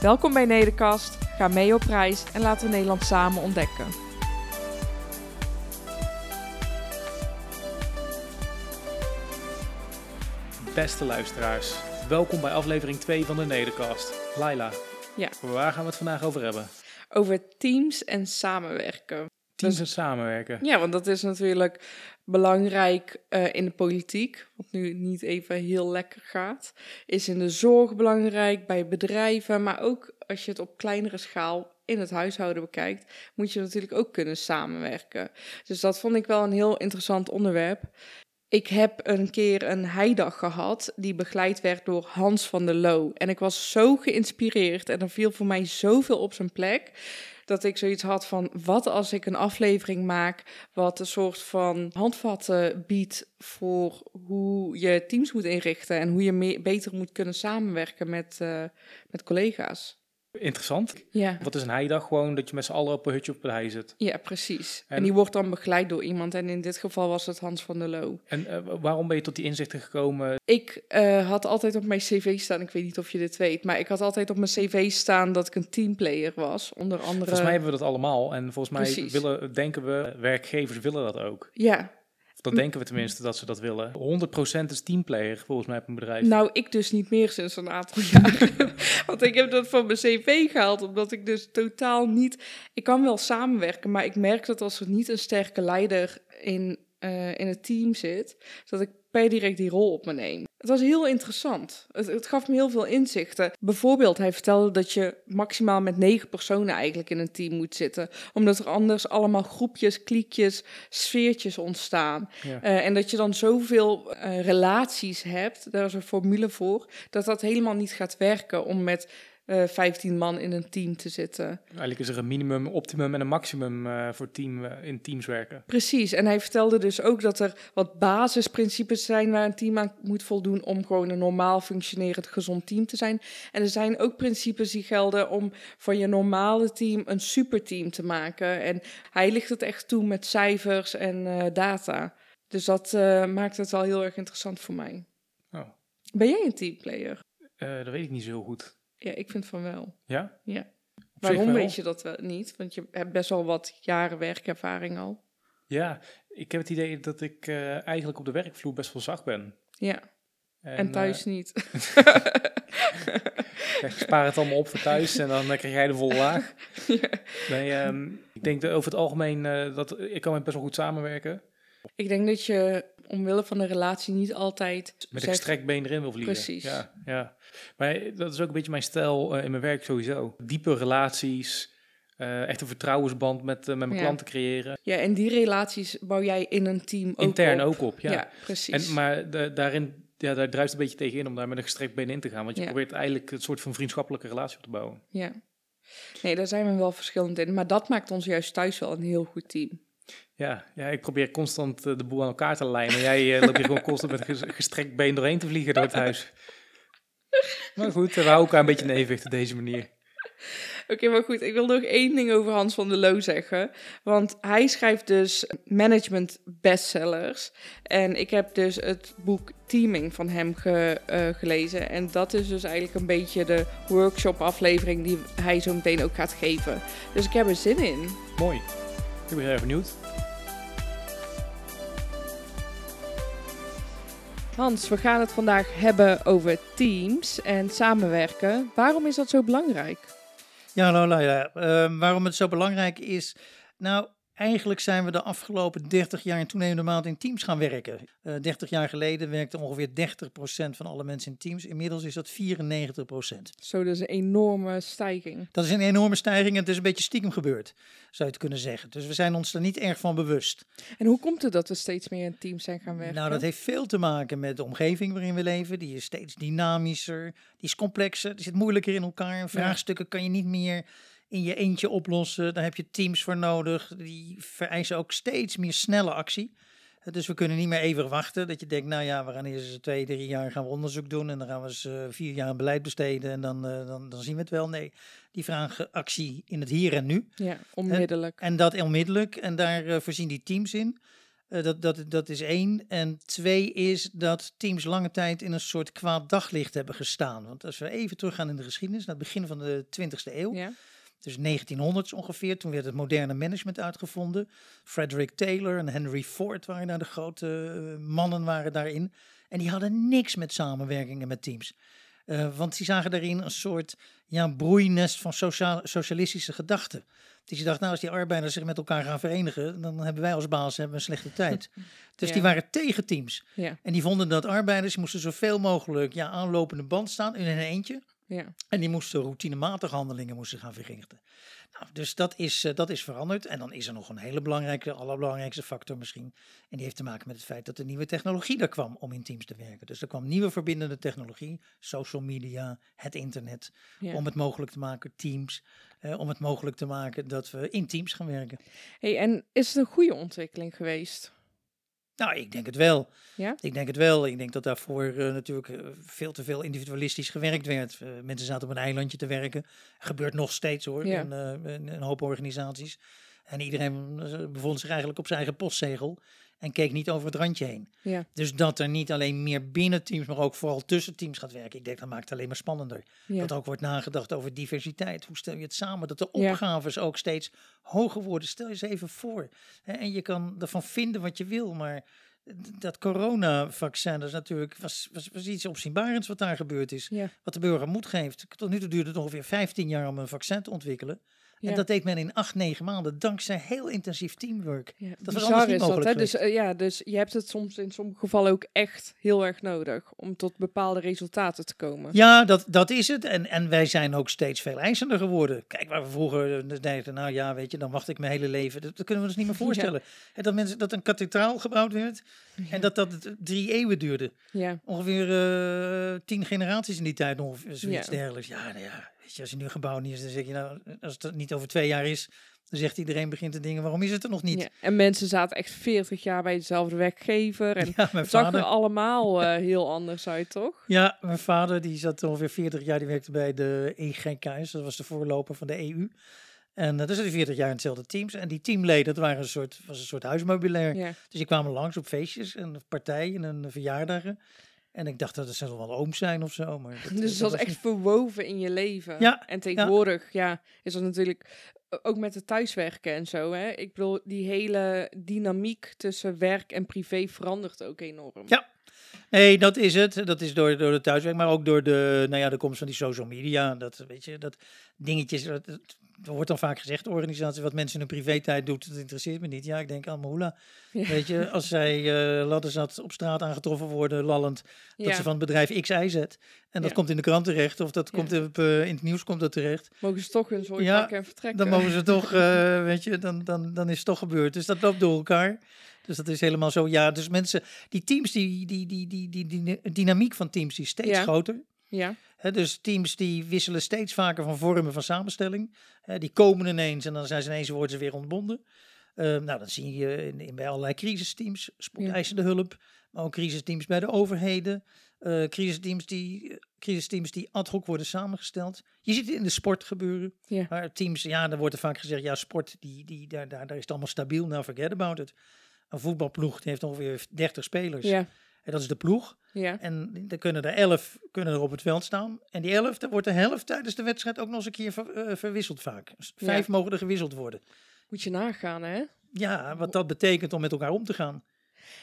Welkom bij Nederkast, ga mee op reis en laten we Nederland samen ontdekken. Beste luisteraars, welkom bij aflevering 2 van de Nederkast. Laila, Ja. waar gaan we het vandaag over hebben? Over teams en samenwerken. Teams Dus- en samenwerken. Ja, want dat is natuurlijk belangrijk eh, in de politiek, wat nu niet even heel lekker gaat. Is in de zorg belangrijk, bij bedrijven, maar ook als je het op kleinere schaal in het huishouden bekijkt, moet je natuurlijk ook kunnen samenwerken. Dus dat vond ik wel een heel interessant onderwerp. Ik heb een keer een heidag gehad die begeleid werd door Hans van der Loo. En ik was zo geïnspireerd en er viel voor mij zoveel op zijn plek dat ik zoiets had van wat als ik een aflevering maak wat een soort van handvatten biedt voor hoe je teams moet inrichten en hoe je beter moet kunnen samenwerken met, eh, met collega's. Interessant. Ja. Wat is een heidag? Gewoon dat je met z'n allen op een hutje op een hei zit. Ja, precies. En, En- die wordt dan begeleid door iemand. En in dit geval was het Hans van der Loo. En eh, waarom ben je tot die inzichten gekomen? Ik eh, had altijd op mijn cv staan, ik weet niet of je dit weet, maar ik had altijd op mijn cv staan dat ik een teamplayer was. Onder andere. Volgens mij hebben we dat allemaal. En volgens mij Precies. willen, denken we, werkgevers willen dat ook. Ja, dat denken we tenminste dat ze dat willen. 100% is teamplayer volgens mij op een bedrijf. Nou, ik dus niet meer sinds een aantal jaren. Want ik heb dat van mijn cv gehaald, omdat ik dus totaal niet... Ik kan wel samenwerken, maar ik merk dat als er niet een sterke leider in, eh, in het team zit, dat ik per direct die rol op me neem. Het was heel interessant. Het, het gaf me heel veel inzichten. Bijvoorbeeld, hij vertelde dat je maximaal met negen personen eigenlijk in een team moet zitten. Omdat er anders allemaal groepjes, kliekjes, sfeertjes ontstaan. Ja. Eh, en dat je dan zoveel eh, relaties hebt, daar is een formule voor, dat dat helemaal niet gaat werken om met eh 15 man in een team te zitten. Eigenlijk is er een minimum, optimum en een maximum eh, voor team, eh, in teams werken. Precies, en hij vertelde dus ook dat er wat basisprincipes zijn waar een team aan moet voldoen om gewoon een normaal functionerend gezond team te zijn. En er zijn ook principes die gelden om van je normale team een superteam te maken. En hij ligt het echt toe met cijfers en eh, data. Dus dat eh, maakt het wel heel erg interessant voor mij. Oh, Ben jij een teamplayer? eh, dat weet ik niet zo heel goed. Ja, ik vind van wel. Ja? Ja. Waarom weet je dat wel niet? Want je hebt best wel wat jaren werkervaring al. Ja, ik heb het idee dat ik eh, eigenlijk op de werkvloer best wel zacht ben. Ja, en, thuis niet. eh, ja, ik spaar het allemaal op voor thuis en dan eh, krijg jij de volle laag. Nee, ehm, ik denk dat over het algemeen dat ik kan met best wel goed samenwerken. Ik denk dat je omwille van de relatie niet altijd Met een zegt- gestrekt been erin wil vliegen. Precies. Ja, ja. Maar dat is ook een beetje mijn stijl eh, in mijn werk sowieso. Diepe relaties, eh, echt een vertrouwensband met, eh, met mijn Ja. klanten creëren. Ja, en die relaties bouw jij in een team ook Intern op. ook op, ja. Ja, precies. En, maar de- daarin, ja, daar druist een beetje tegenin om daar met een gestrekt been in te gaan. Want je Ja. probeert eigenlijk een soort van vriendschappelijke relatie op te bouwen. Ja. Nee, daar zijn we wel verschillend in. Maar dat maakt ons juist thuis wel een heel goed team. Ja, ja, ik probeer constant eh, de boel aan elkaar te lijmen. Jij eh, loopt hier gewoon constant met gestrekt been doorheen te vliegen door het huis. Maar goed, we houden elkaar een beetje in evenwicht op deze manier. Oké, maar goed, ik wil nog één ding over Hans van der Loo zeggen. Want hij schrijft dus management bestsellers. En ik heb dus het boek Teaming van hem ge- eh, gelezen. En dat is dus eigenlijk een beetje de workshop aflevering die hij zo meteen ook gaat geven. Dus ik heb er zin in. Mooi. Ik ben heel erg benieuwd. Hans, we gaan het vandaag hebben over teams en samenwerken. Waarom is dat zo belangrijk? Ja, hallo Laila. Ehm, waarom het zo belangrijk is? Nou, Eigenlijk zijn we de afgelopen 30 jaar in toenemende mate in teams gaan werken. Uh, 30 jaar geleden werkte ongeveer 30% van alle mensen in teams. Inmiddels is dat 94%. Zo, dat is een enorme stijging. Dat is een enorme stijging en het is een beetje stiekem gebeurd, zou je het kunnen zeggen. Dus we zijn ons er niet erg van bewust. En hoe komt het dat we steeds meer in teams zijn gaan werken? Nou, dat heeft veel te maken met de omgeving waarin we leven. Die is steeds dynamischer, die is complexer, die zit moeilijker in elkaar. Vraagstukken kan je niet meer in je eentje oplossen. Daar heb je teams voor nodig. Die vereisen ook steeds meer snelle actie. Dus we kunnen niet meer even wachten. Dat je denkt, nou ja, we gaan eerst twee, drie jaar gaan we onderzoek doen. En dan gaan we eens uh, vier jaar beleid besteden. En dan, uh, dan, dan zien we het wel. Nee, die vragen actie in het hier en nu. Ja, onmiddellijk. En, en dat onmiddellijk. En daar uh, voorzien die teams in. dat, dat, dat is één. En twee is dat teams lange tijd in een soort kwaad daglicht hebben gestaan. Want als we even teruggaan in de geschiedenis, naar het begin van de 20e eeuw. Ja dus 1900 ongeveer, toen werd het moderne management uitgevonden. Frederick Taylor en Henry Ford waren daar de grote eh, mannen waren daarin. En die hadden niks met samenwerkingen met teams. Uh, want die zagen daarin een soort ja, broeinest van sociaal, socialistische gedachten. Dus die dachten, nou als die arbeiders zich met elkaar gaan verenigen, dan hebben wij als baas hebben een slechte tijd. Dus ja. die waren tegen teams. Ja. En die vonden dat arbeiders moesten zoveel mogelijk ja, aanlopende band staan in een eentje. Ja. En die moesten routinematige handelingen moesten gaan verrichten. Nou, dus dat is, uh, dat is veranderd. En dan is er nog een hele belangrijke, allerbelangrijkste factor misschien. En die heeft te maken met het feit dat er nieuwe technologie er kwam om in teams te werken. Dus er kwam nieuwe verbindende technologie, social media, het internet, Ja. om het mogelijk te maken, teams, uh, om het mogelijk te maken dat we in teams gaan werken. Hey, en is het een goede ontwikkeling geweest? Nou, ik denk het wel. Ja? Ik denk het wel. Ik denk dat daarvoor uh, natuurlijk uh, veel te veel individualistisch gewerkt werd. Uh, mensen zaten op een eilandje te werken. Gebeurt nog steeds hoor, Ja. in, in een hoop organisaties. En iedereen uh, bevond zich eigenlijk op zijn eigen postzegel en keek niet over het randje heen. Ja. Dus dat er niet alleen meer binnen teams, maar ook vooral tussen teams gaat werken. Ik denk dat maakt het alleen maar spannender. Ja. Dat ook wordt nagedacht over diversiteit. Hoe stel je het samen? Dat de Ja. opgaves ook steeds hoger worden. Stel je eens even voor. Hè, en je kan ervan vinden wat je wil, maar dat coronavaccin, dat is natuurlijk, was, was, was iets opzienbarends wat daar gebeurd is. Wat de burger moed geeft. Tot nu toe duurde het ongeveer 15 jaar om een vaccin te ontwikkelen. Ja. En dat deed men in 8, 9 maanden, dankzij heel intensief teamwork. Ja, Dat was anders niet dat, mogelijk? Dus, eh, ja, dus je hebt het soms in sommige gevallen ook echt heel erg nodig om tot bepaalde resultaten te komen. Ja, dat, dat is het. En, en wij zijn ook steeds veel eisender geworden. Kijk, waar we vroeger eh, dachten, nou ja, weet je, dan wacht ik mijn hele leven. Dat, dat kunnen we ons niet meer voorstellen. En dat, mensen, dat een kathedraal gebouwd werd en dat dat drie eeuwen duurde. Ja, Ongeveer eh, tien generaties in die tijd, ongeveer zoiets dergelijks. Ja, nou ja, weet je, als je nu een gebouw niet is, dan zeg je nou, als het niet over twee jaar is, dan zegt iedereen begint te dingen, waarom is het er nog niet? ja. En mensen zaten echt 40 jaar bij dezelfde werkgever. En Ja, mijn het zag er allemaal eh, heel anders uit, toch? Ja, mijn vader die zat ongeveer 40 jaar, die werkte bij de EGKS, dat was de voorloper van de EU. En uh, daar zat hij 40 jaar in hetzelfde teams. En die teamleden, dat waren een soort, was een soort huismeubilair. Ja. Dus die kwamen langs op feestjes en partijen en verjaardagen. En ik dacht dat het zal wel ooms zijn of zo. Maar dat, Dus het was echt niet- verwoven in je leven. Ja, En tegenwoordig, ja, is dat natuurlijk eh, ook met het thuiswerken en zo. Hè? Ik bedoel, die hele dynamiek tussen werk en privé verandert ook enorm. Ja. Nee, dat is het. Dat is door, door de thuiswerk, maar ook door de, nou ja, de komst van die social media. Dat, weet je, dat dingetjes, dat, dat- er wordt dan vaak gezegd, organisatie, wat mensen in hun privé-tijd doet, dat interesseert me niet. Ja, ik denk aan Moula. Ja. Weet je, als zij uh, ladder zat op straat aangetroffen worden, lallend, dat ze van het bedrijf X, Y, Z. En dat Ja. komt in de krant terecht, of dat komt op, eh, in het nieuws komt dat terecht. Mogen ze toch hun zooi Ja, pakken en vertrekken. Dan mogen ze toch, eh, weet je, dan, dan, dan is het toch gebeurd. Dus dat loopt door elkaar. Dus dat is helemaal zo. Ja, dus mensen, die teams, die, die, die, die, die, die dynamiek van teams die is steeds groter. Ja, dus teams die wisselen steeds vaker van vormen van samenstelling. Die komen ineens en dan zijn ze ineens worden ze weer ontbonden. Eh, nou, dat zie je in, in, bij allerlei crisisteams, spoedeisende hulp, maar ook crisisteams bij de overheden. eh crisisteams, die, crisisteams die ad hoc worden samengesteld. Je ziet het in de sport gebeuren. Ja. Waar teams, ja, dan wordt er vaak gezegd, ja, sport, die, die, daar, daar, daar is het allemaal stabiel. Nou, forget about it. Een voetbalploeg die heeft ongeveer 30 spelers. ja, En dat is de ploeg. ja. En dan kunnen er elf kunnen er op het veld staan. En die elf, daar wordt de helft tijdens de wedstrijd ook nog eens een keer ver- eh, verwisseld vaak. Dus vijf Ja. mogen er gewisseld worden. Moet je nagaan, hè? Ja, wat dat betekent om met elkaar om te gaan.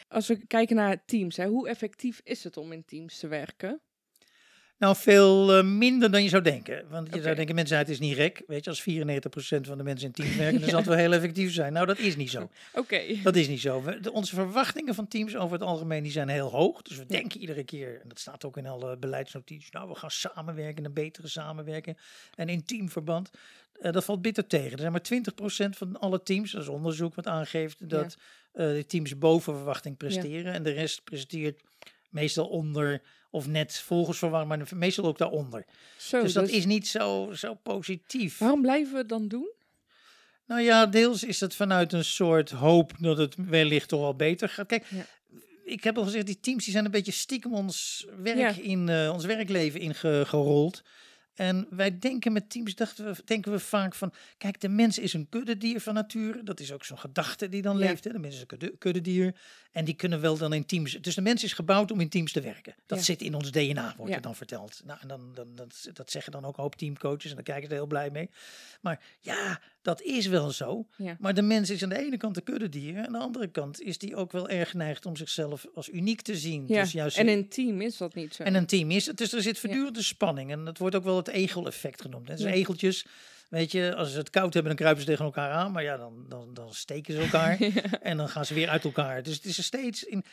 Als we kijken naar teams, hè, hoe effectief is het om in teams te werken? Nou, veel eh, minder dan je zou denken. Want je zou denken, mensen, het is niet gek. Weet je, als 94% van de mensen in teams werken, dan zal het wel heel effectief zijn. Nou, dat is niet zo. Oké. Dat is niet zo. We- de, onze verwachtingen van teams over het algemeen die zijn heel hoog. Dus we denken iedere keer, en dat staat ook in alle beleidsnotities, nou, we gaan samenwerken, een betere samenwerking. En in teamverband, eh, dat valt bitter tegen. Er zijn maar 20% van alle teams, dat is onderzoek wat aangeeft, dat eh, de teams boven verwachting presteren. En de rest presteert meestal onder of net volgens verwachting, maar meestal ook daaronder. Zo, dus dat dus is niet zo, zo positief. Waarom blijven we het dan doen? Nou ja, deels is het vanuit een soort hoop dat het wellicht toch wel beter gaat. Kijk, Ja. ik heb al gezegd, die teams die zijn een beetje stiekem ons werk Ja. in eh, ons werkleven ingerold. En wij denken met teams, dachten we, denken we vaak van, kijk, de mens is een kuddedier van nature. Dat is ook zo'n gedachte die dan Ja. leeft. Hè? De mens is een kudde- kuddedier. En die kunnen wel dan in teams. Dus de mens is gebouwd om in teams te werken. Dat Ja. zit in ons DNA, wordt Ja. er dan verteld. Nou, en dan, dan, dat, dat zeggen dan ook een hoop teamcoaches en daar kijken ze heel blij mee. Maar ja, dat is wel zo. Ja. Maar de mens is aan de ene kant een kuddedier. En aan de andere kant is die ook wel erg geneigd om zichzelf als uniek te zien. Ja. Dus juist En in een team is dat niet zo. en een team is het. Dus er zit voortdurende spanning. En dat wordt ook wel het egel-effect genoemd. hè. Dus Ja. egeltjes, weet je, als ze het koud hebben, dan kruipen ze tegen elkaar aan. Maar ja, dan, dan, dan steken ze elkaar. En dan gaan ze weer uit elkaar. Dus het is er steeds in.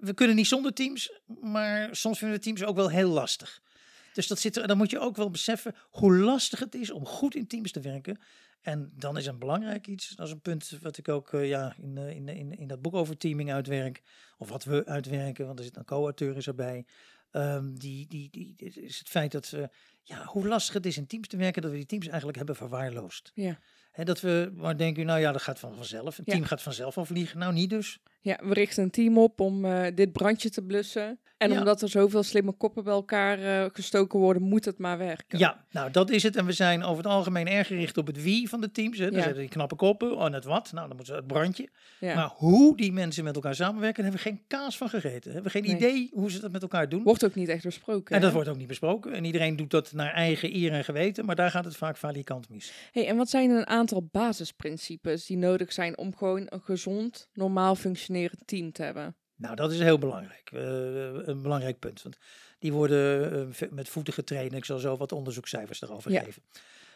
We kunnen niet zonder teams, maar soms vinden we teams ook wel heel lastig. Dus dat zit er, dan moet je ook wel beseffen hoe lastig het is om goed in teams te werken. En dan is een belangrijk iets, dat is een punt wat ik ook eh, ja, in, eh, in, in, in dat boek over teaming uitwerk. Of wat we uitwerken, want er zit een co-auteur is erbij. Ehm, die, die, die, is het feit dat we, ja, hoe lastig het is in teams te werken, dat we die teams eigenlijk hebben verwaarloosd. Ja. Hè, dat we maar denken, nou ja, dat gaat van vanzelf. Een Ja. team gaat vanzelf al vliegen. Nou, niet dus. Ja, we richten een team op om eh, dit brandje te blussen. En Ja. omdat er zoveel slimme koppen bij elkaar eh, gestoken worden, moet het maar werken. Ja, nou dat is het. En we zijn over het algemeen erg gericht op het wie van de teams. Hè. Daar Ja. zitten die knappe koppen. En het wat. Nou, dan moeten ze het brandje. Ja. Maar hoe die mensen met elkaar samenwerken, daar hebben we geen kaas van gegeten. Hebben we geen Nee. idee hoe ze dat met elkaar doen. Wordt ook niet echt besproken. En dat wordt ook niet besproken. En iedereen doet dat naar eigen eer en geweten. Maar daar gaat het vaak falikant mis. Hey, en wat zijn een aantal basisprincipes die nodig zijn om gewoon een gezond, normaal functionerend team te hebben? Nou, dat is heel belangrijk. eh, een belangrijk punt. Want die worden eh, met voeten getraind. Ik zal zo wat onderzoekscijfers daarover Ja. geven.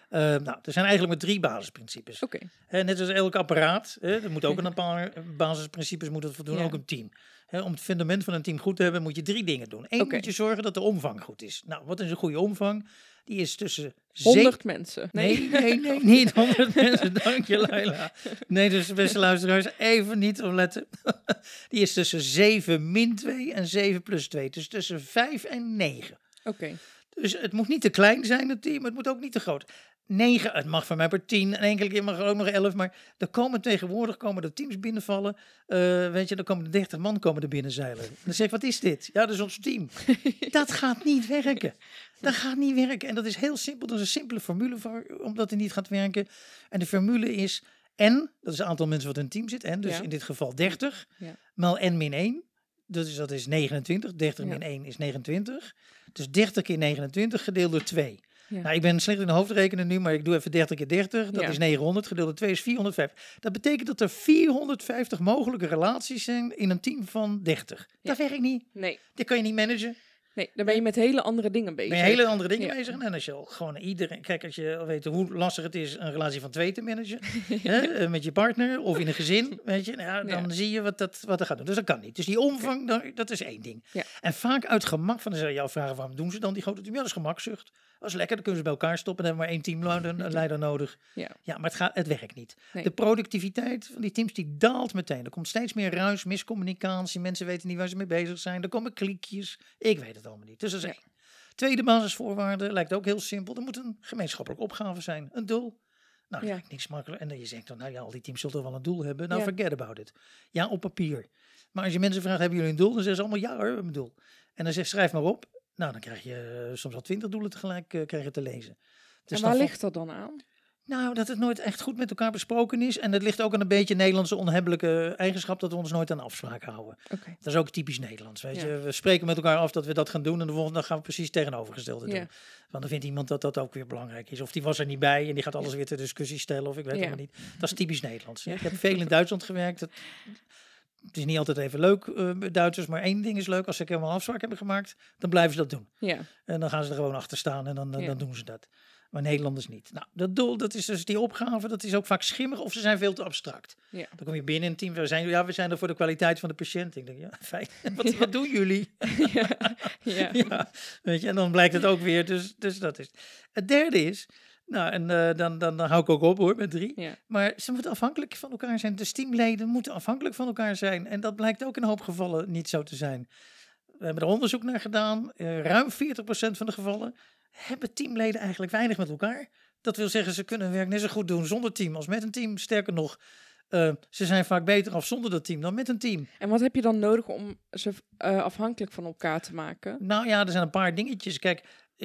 Eh, nou, er zijn eigenlijk maar drie basisprincipes. Oké, Hè, net als elk apparaat, er moet ook een paar basisprincipes moeten voldoen, Ja. ook een team. Om het fundament van een team goed te hebben, moet je drie dingen doen. Eén, moet je zorgen dat de omvang goed is. Nou, wat is een goede omvang? Die is tussen 100 mensen. Nee, nee, nee, niet 100 mensen. Dank je, Laila. Nee, dus beste luisteraars, even niet opletten. Die is tussen 7 min 2 en 7 plus 2. Dus tussen 5 en 9. Oké, Dus het moet niet te klein zijn, het team. Het moet ook niet te groot. 9, het mag van mij per 10. En enkele keer mag er ook nog 11. Maar er komen tegenwoordig komen er teams binnenvallen. Eh, weet je, dan komen er 30 man komen er binnenzeilen. En dan zeg ik, wat is dit? Ja, dat is ons team. dat gaat niet werken. Dat gaat niet werken. En dat is heel simpel. Er is een simpele formule voor, omdat het niet gaat werken. En de formule is n, dat is het aantal mensen wat in een team zit. En dus Ja. in dit geval 30, Ja. maal n min 1. Dus dat is 29. 30 Ja. min 1 is 29. Dus 30 keer 29 gedeeld door 2. Ja. Nou, ik ben slecht in de hoofdrekenen nu, maar ik doe even 30 keer 30. Dat Ja. is 900. Gedeeld door 2 is 450. Dat betekent dat er 450 mogelijke relaties zijn in een team van 30. Dat werkt niet. nee. Dat kan je niet managen. Nee, dan ben je met hele andere dingen bezig. Ben je hele andere dingen Ja. bezig. En als je al gewoon iedereen... Kijk, als je al weet hoe lastig het is een relatie van twee te managen. hè, eh, met je partner of in een gezin. Weet je, nou, ja, dan Ja. zie je wat, dat, wat er gaat doen. Dus dat kan niet. Dus die omvang, dat is één ding. Ja. En vaak uit gemak van... Dan zou je jou vragen, waarom doen ze dan die grote team? Ja, dat is gemakzucht. Dat is lekker, dan kunnen ze bij elkaar stoppen. Dan hebben we maar één teamleider leider nodig. Ja. Ja, maar het, gaat, het werkt niet. Nee. De productiviteit van die teams die daalt meteen. Er komt steeds meer ruis, miscommunicatie. Mensen weten niet waar ze mee bezig zijn. Er komen kliekjes. Ik weet het allemaal niet. Dus dat is één. Tweede basisvoorwaarde lijkt ook heel simpel. Er moet een gemeenschappelijke opgave zijn. Een doel. Nou, Ja. niks makkelijk. En dan je zegt dan, nou ja, al die teams zullen wel een doel hebben. Nou, Ja. forget about it. Ja, op papier. Maar als je mensen vraagt, hebben jullie een doel? Dan zeggen ze allemaal, ja hoor, we hebben een doel. En dan zegt, schrijf maar op. Nou, dan krijg je eh, soms al twintig doelen tegelijk krijg je te lezen. Dus en waar ligt dat dan aan? nou, dat het nooit echt goed met elkaar besproken is. En het ligt ook aan een beetje Nederlandse onhebbelijke eigenschap dat we ons nooit aan afspraken houden. Oké. Dat is ook typisch Nederlands. Weet Ja. je? We spreken met elkaar af dat we dat gaan doen en de volgende dag gaan we precies tegenovergestelde doen. Ja. Want dan vindt iemand dat dat ook weer belangrijk is. Of die was er niet bij en die gaat alles weer ter discussie stellen of ik weet Ja. het maar niet. Dat is typisch Nederlands. Ik heb veel in Duitsland gewerkt. Dat, het is niet altijd even leuk, eh, Duitsers, maar één ding is leuk. Als ze helemaal afspraak hebben gemaakt, dan blijven ze dat doen. Ja, En dan gaan ze er gewoon achter staan en dan, dan- Ja. dan doen ze dat. Maar Nederlanders niet. Nou, dat doel, dat is dus die opgave, dat is ook vaak schimmig of ze zijn veel te abstract. ja. Dan kom je binnen in een team, we zijn, ja, we zijn er voor de kwaliteit van de patiënt. Ik denk, ja, fijn. Wat, wat doen jullie? ja. ja. ja, weet je, en dan blijkt het ook weer. Dus, dus dat is. Het derde is, nou, en eh, dan, dan, dan hou ik ook op hoor, met drie. Ja. Maar ze moeten afhankelijk van elkaar zijn. De teamleden moeten afhankelijk van elkaar zijn. En dat blijkt ook in een hoop gevallen niet zo te zijn. We hebben er onderzoek naar gedaan. Eh, ruim 40% van de gevallen hebben teamleden eigenlijk weinig met elkaar. Dat wil zeggen, ze kunnen hun werk net zo goed doen zonder team als met een team. Sterker nog, eh, ze zijn vaak beter af zonder dat team dan met een team. En wat heb je dan nodig om ze eh, afhankelijk van elkaar te maken? Nou ja, er zijn een paar dingetjes. Kijk,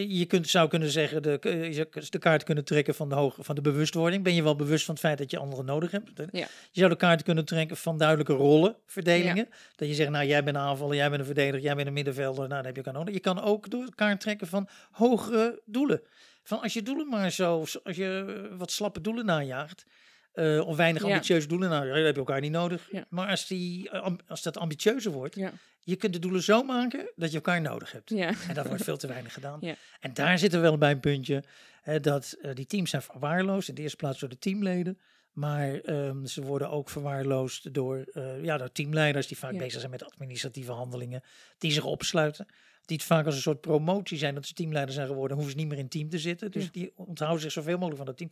je kunt, zou kunnen zeggen, de, zou de kaart kunnen trekken van de, hoge, van de bewustwording. Ben je wel bewust van het feit dat je anderen nodig hebt? Ja. Je zou de kaart kunnen trekken van duidelijke rollenverdelingen. Dat je zegt, nou jij bent een aanvaller, jij bent een verdediger, jij bent een middenvelder. Nou, dan heb je elkaar nodig. Je kan ook door de kaart trekken van hogere doelen. Van als je doelen maar zo, als je eh, wat slappe doelen najaagt. Eh, of weinig Ja. ambitieuze doelen, nou, dan heb je elkaar niet nodig. Ja. Maar als, die, eh, als dat ambitieuzer wordt, Ja, je kunt de doelen zo maken dat je elkaar nodig hebt. En dat wordt veel te weinig gedaan. En daar zitten we wel bij een puntje. Hè, dat eh, die teams zijn verwaarloosd. In de eerste plaats door de teamleden. Maar ehm, ze worden ook verwaarloosd door, ja, door teamleiders die vaak bezig zijn met administratieve handelingen. Die zich opsluiten. Die het vaak als een soort promotie zijn dat ze teamleider zijn geworden. hoeven ze niet meer in team te zitten. Dus die onthouden zich zoveel mogelijk van dat team.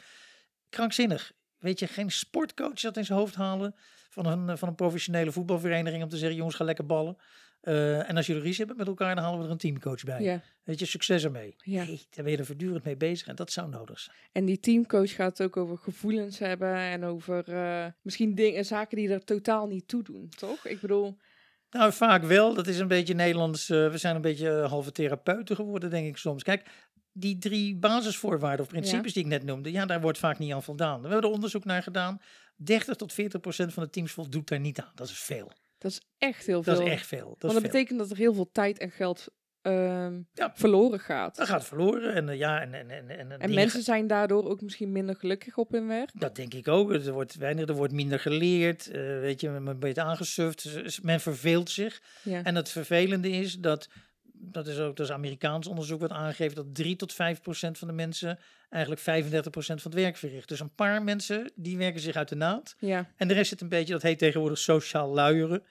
Krankzinnig. Weet je, geen sportcoach dat in zijn hoofd halen van een, eh, van een professionele voetbalvereniging om te zeggen, jongens, ga lekker ballen. Eh, en als jullie ruzie hebben met elkaar, dan halen we er een teamcoach bij. ja. Weet je, succes ermee. Ja. Daar ben je er voortdurend mee bezig en dat zou nodig zijn. En die teamcoach gaat het ook over gevoelens hebben en over eh, misschien dingen, zaken die er totaal niet toe doen, toch? Ik bedoel, Nou, vaak wel. Dat is een beetje Nederlands. we zijn een beetje halve therapeuten geworden, denk ik soms. Kijk, die drie basisvoorwaarden of principes die ik net noemde, ja, daar wordt vaak niet aan voldaan. We hebben er onderzoek naar gedaan. 30 tot 40 procent van de teams voldoet daar niet aan. Dat is veel. dat is echt heel veel. Dat is echt veel. Dat Want dat veel. betekent dat er heel veel tijd en geld ehm, Ja. verloren gaat. Dat gaat verloren. En eh, ja, en, en, en, en, En mensen zijn daardoor ook misschien minder gelukkig op hun werk. Dat denk ik ook. Er wordt weinig, er wordt minder geleerd. eh, weet je, men wordt aangesuft. Men verveelt zich. Ja. En het vervelende is dat, dat is ook dat is Amerikaans onderzoek wat aangeeft dat 3 tot 5 procent van de mensen eigenlijk 35 procent van het werk verricht. Dus een paar mensen die werken zich uit de naad. ja. En de rest zit een beetje, dat heet tegenwoordig sociaal luieren.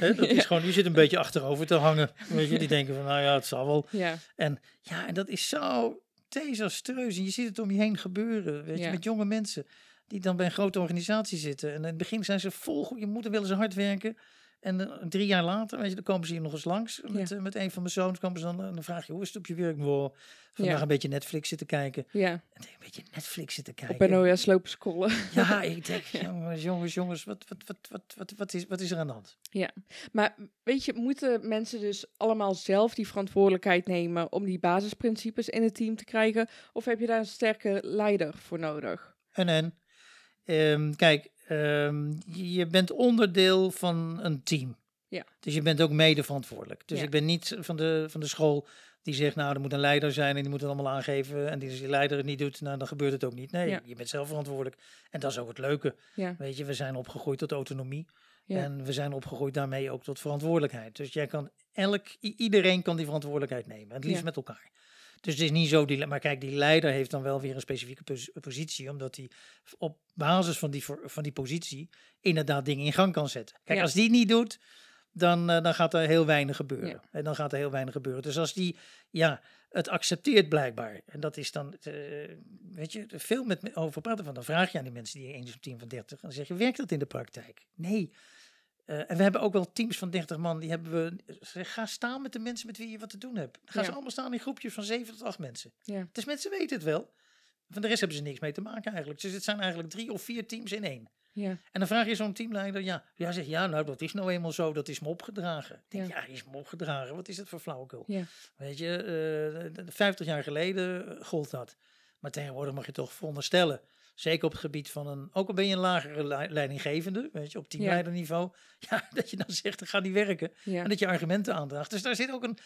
Dat is gewoon, die zit een beetje achterover te hangen. Weet je, die denken van, nou ja, het zal wel. Ja. En ja, en dat is zo desastreus. En je ziet het om je heen gebeuren, weet je, met jonge mensen die dan bij een grote organisatie zitten. En in het begin zijn ze vol, goed- je moet willen ze hard werken. En eh, drie jaar later, weet je, dan komen ze hier nog eens langs. Met, Ja. eh, met een van mijn zoons komen ze dan, en dan vraag je, hoe is het op je werk? Wow, vandaag Ja. een beetje Netflix zitten kijken. ja. En dan een beetje Netflix zitten Op kijken. NOS lopen scrollen. Ja, ik denk, jongens, jongens, jongens, wat, wat, wat, wat, wat, wat, is, wat is er aan de hand? Ja, maar weet je, moeten mensen dus allemaal zelf die verantwoordelijkheid nemen om die basisprincipes in het team te krijgen? Of heb je daar een sterke leider voor nodig? En en, ehm, kijk, ehm, je bent onderdeel van een team. Ja. Dus je bent ook mede verantwoordelijk. Dus Ja. ik ben niet van de, van de school die zegt, nou, er moet een leider zijn en die moet het allemaal aangeven. En die- als die leider het niet doet, nou, dan gebeurt het ook niet. Nee, Ja. je bent zelf verantwoordelijk. En dat is ook het leuke. Ja, Weet je, we zijn opgegroeid tot autonomie. En we zijn opgegroeid daarmee ook tot verantwoordelijkheid. Dus jij kan elk, iedereen kan die verantwoordelijkheid nemen. En het liefst met elkaar. Dus het is niet zo, die, maar kijk, die leider heeft dan wel weer een specifieke pos- positie, omdat hij op basis van die, van die positie inderdaad dingen in gang kan zetten. Kijk, Ja. als die niet doet, dan, eh, dan gaat er heel weinig gebeuren. Ja. En dan gaat er heel weinig gebeuren. Dus als die ja, het accepteert blijkbaar, en dat is dan, eh, weet je, veel met, over praten van, dan vraag je aan die mensen die eens op team van 30, en dan zeg je, werkt dat in de praktijk? Nee. Eh, en we hebben ook wel teams van 30 man, die hebben we, ga staan met de mensen met wie je wat te doen hebt. Dan gaan ze allemaal staan in groepjes van 7 tot 8 mensen. ja, Dus mensen weten het wel. Van de rest hebben ze niks mee te maken eigenlijk. Dus het zijn eigenlijk drie of vier teams in één. ja, En dan vraag je zo'n teamleider, ja, ja, zeg ja, nou dat is nou eenmaal zo, dat is me opgedragen. Ik denk, Ja. ja, is me opgedragen, wat is het voor flauwekul? ja, Weet je, eh, de- de 50 jaar geleden eh, gold dat. Maar tegenwoordig mag je toch veronderstellen, zeker op het gebied van een, ook al ben je een lagere lei- leidinggevende, weet je, op teamleiderniveau, ja, dat je dan zegt, dat gaat niet werken. ja. En dat je argumenten aandraagt. Dus daar zit ook een,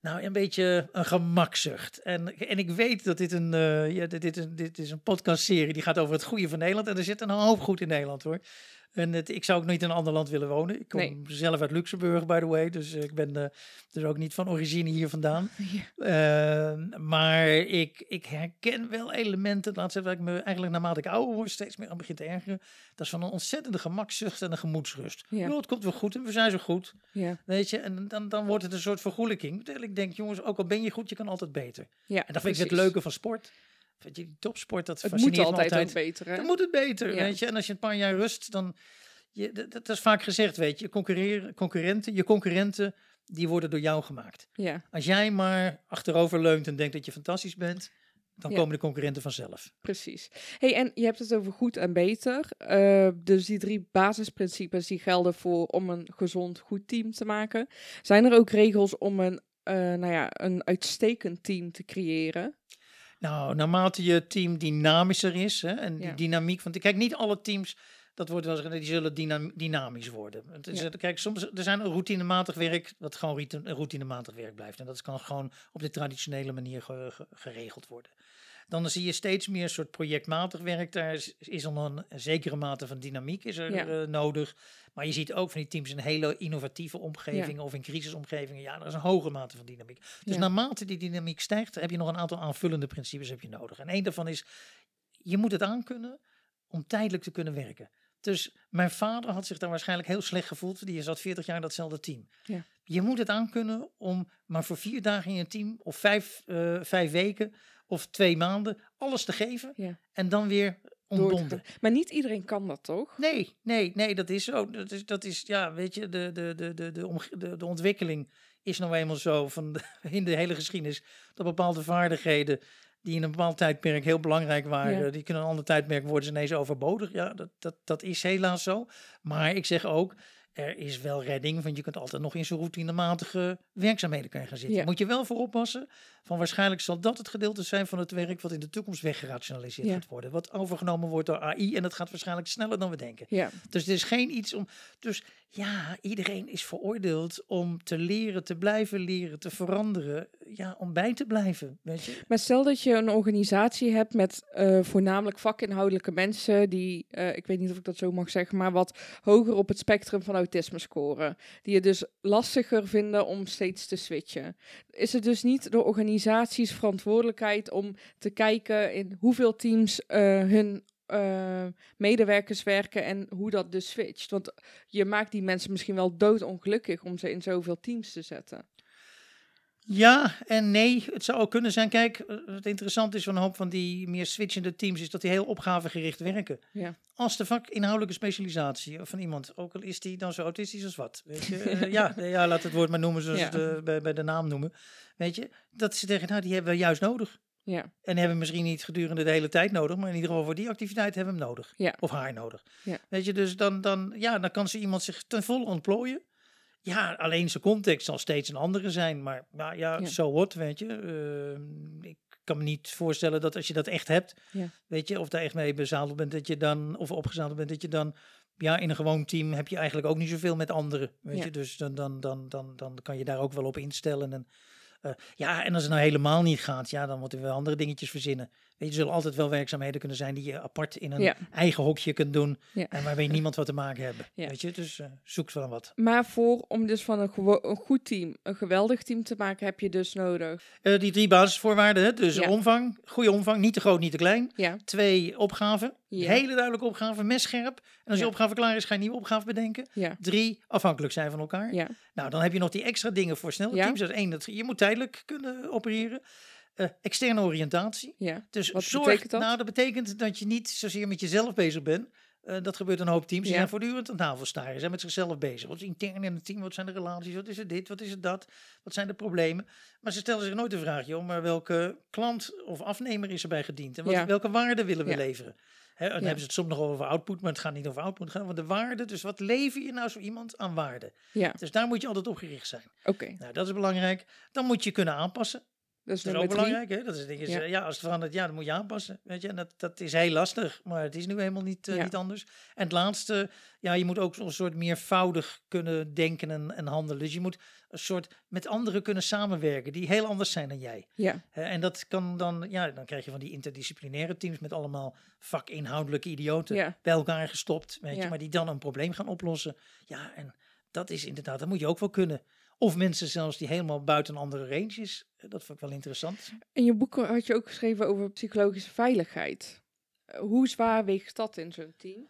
nou, een beetje een gemakzucht. En, en ik weet dat dit een, eh, ja, dit, dit, dit is een podcastserie die gaat over het goede van Nederland. En er zit een hoop goed in Nederland hoor. En het, ik zou ook niet in een ander land willen wonen. Ik kom Nee. zelf uit Luxemburg, by the way. Dus ik ben eh, dus ook niet van origine hier vandaan. Ja. Eh, maar ik, ik herken wel elementen, laat zeggen, waar ik me eigenlijk naarmate ik ouder word steeds meer aan begin te ergeren. Dat is van een ontzettende gemakzucht en een gemoedsrust. Ja. Ja. het komt wel goed en we zijn zo goed, Ja. weet je. En dan, dan wordt het een soort vergoelijking. Terwijl ik denk, jongens, ook al ben je goed, je kan altijd beter. ja, En dat vind ik het leuke van sport. Weet je, die topsport, dat Het moet fascineert me altijd, altijd. beter, hè? Dan moet het beter, Ja. weet je. En als je een paar jaar rust, dan... Je, dat, dat is vaak gezegd, weet je. Concurreren, concurrenten, je concurrenten, die worden door jou gemaakt. Ja, Als jij maar achterover leunt en denkt dat je fantastisch bent, dan Ja. komen de concurrenten vanzelf. precies. hey, en je hebt het over goed en beter. Eh, dus die drie basisprincipes die gelden voor om een gezond, goed team te maken. Zijn er ook regels om een, eh, nou ja, een uitstekend team te creëren? Nou, naarmate je team dynamischer is hè, en die Ja. dynamiek van... Kijk, niet alle teams, dat wordt wel gezegd, die zullen dynam- dynamisch worden. Het is, Ja. Kijk, soms er zijn routinematig werk dat gewoon routine- routinematig werk blijft. En dat kan gewoon op de traditionele manier ge- ge- geregeld worden. Dan zie je steeds meer soort projectmatig werk. Daar is, is een, zekere mate van dynamiek is er Ja. eh, nodig. Maar je ziet ook van die teams in hele innovatieve omgevingen of in crisisomgevingen. Ja, er is een hoge mate van dynamiek. Dus Ja. naarmate die dynamiek stijgt, heb je nog een aantal aanvullende principes heb je nodig. En één daarvan is, je moet het aankunnen om tijdelijk te kunnen werken. Dus mijn vader had zich daar waarschijnlijk heel slecht gevoeld. Die zat 40 jaar in datzelfde team. Ja. Je moet het aankunnen om maar voor vier dagen in een team, of vijf, eh, vijf weken, of twee maanden, alles te geven. Ja. En dan weer ontbonden. Maar niet iedereen kan dat, toch? Nee, nee, nee, dat is zo. Dat is, dat is ja, weet je, de, de, de, de, de, de, de ontwikkeling is nou eenmaal zo van de- in de hele geschiedenis dat bepaalde vaardigheden die in een bepaald tijdperk heel belangrijk waren, Ja. die kunnen een ander tijdperk worden ze ineens overbodig. Ja, dat, dat, dat is helaas zo. Maar ik zeg ook, er is wel redding, want je kunt altijd nog in zo'n routinematige werkzaamheden kunnen gaan zitten. Ja. Moet je wel voor oppassen, van waarschijnlijk zal dat het gedeelte zijn van het werk wat in de toekomst weggerationaliseerd Ja. gaat worden. Wat overgenomen wordt door AI en dat gaat waarschijnlijk sneller dan we denken. Ja, Dus het is geen iets om. Dus ja, iedereen is veroordeeld om te leren, te blijven leren, te veranderen. Ja, om bij te blijven. Weet je? maar stel dat je een organisatie hebt met eh, voornamelijk vakinhoudelijke mensen die, eh, ik weet niet of ik dat zo mag zeggen, maar wat hoger op het spectrum van autisme scoren. Die het dus lastiger vinden om steeds te switchen. Is het dus niet de organisaties verantwoordelijkheid om te kijken in hoeveel teams eh, hun eh, medewerkers werken en hoe dat dus switcht? Want je maakt die mensen misschien wel doodongelukkig om ze in zoveel teams te zetten. Ja en nee. Het zou ook kunnen zijn. Kijk, eh, het interessante is van een hoop van die meer switchende teams, is dat die heel opgavegericht werken. Ja. Als de vakinhoudelijke specialisatie van iemand, ook al is die dan zo autistisch als wat. Weet je? Eh, ja, ja, laat het woord maar noemen zoals Ja. het eh, bij, bij de naam noemen. Weet je, dat ze zeggen, nou, die hebben we juist nodig. Ja, En hebben we misschien niet gedurende de hele tijd nodig, maar in ieder geval voor die activiteit hebben we hem nodig. Ja. Of haar nodig. Ja. Weet je, dus dan, dan, ja, dan kan ze iemand zich ten volle ontplooien. Ja, alleen zijn context zal steeds een andere zijn. Maar nou ja, Ja. zo wordt, weet je. Ehm, ik kan me niet voorstellen dat als je dat echt hebt, Ja. weet je, of daar echt mee bezadeld bent, dat je dan, of opgezadeld bent, dat je dan, ja, in een gewoon team heb je eigenlijk ook niet zoveel met anderen. Weet Ja. je, dus dan, dan, dan, dan, dan kan je daar ook wel op instellen. En, eh, ja, en als het nou helemaal niet gaat, ja, dan moeten we wel andere dingetjes verzinnen. Weet je, zullen altijd wel werkzaamheden kunnen zijn die je apart in een Ja. eigen hokje kunt doen. Ja. En waarmee niemand wat te maken hebben. Ja. Weet je, dus eh, zoek van wat. Maar voor om dus van een, goed team een geweldig team te maken, heb je dus nodig. Eh, die drie basisvoorwaarden, hè, dus omvang, goede omvang, niet te groot, niet te klein. Ja, Twee, opgaven, hele duidelijke opgave, messcherp. En als je opgave klaar is, ga je een nieuwe opgave bedenken. ja, Drie, afhankelijk zijn van elkaar. ja, Nou, dan heb je nog die extra dingen voor snelle teams. Dat is één, dat, je moet tijdelijk kunnen opereren. Eh, externe oriëntatie. ja. Dus Wat zorg, dat? Nou, dat betekent dat je niet zozeer met jezelf bezig bent. Eh, dat gebeurt een hoop teams. Die Ja. zijn voortdurend aan tafel staren. Ze zijn met zichzelf bezig. Wat is intern in het team? Wat zijn de relaties? Wat is het dit? Wat is het dat? Wat zijn de problemen? Maar ze stellen zich nooit de vraag, joh, maar welke klant of afnemer is erbij gediend? En wat, Ja. welke waarde willen we leveren? Dan hebben ze het soms nog over output, maar het gaat niet over output. Over de waarde. Dus wat lever je nou zo iemand aan waarde? ja. Dus daar moet je altijd op gericht zijn. Oké. Nou, dat is belangrijk. Dan moet je kunnen aanpassen. Dat is Dat is ook belangrijk, hè? Dat is, Ja. als het verandert, ja, dan moet je aanpassen. Weet je, en dat, dat is heel lastig, maar het is nu helemaal niet, eh, Ja. niet anders. En het laatste, ja, je moet ook een soort meervoudig kunnen denken en, en handelen. Dus je moet een soort met anderen kunnen samenwerken die heel anders zijn dan jij. Ja, en dat kan dan, ja, dan krijg je van die interdisciplinaire teams met allemaal vakinhoudelijke idioten Ja. bij elkaar gestopt, weet je, maar die dan een probleem gaan oplossen. Ja, en dat is inderdaad, dat moet je ook wel kunnen. Of mensen zelfs die helemaal buiten andere range is. Dat vond ik wel interessant. in je boek had je ook geschreven over psychologische veiligheid. Eh, Hoe zwaar weegt dat in zo'n team?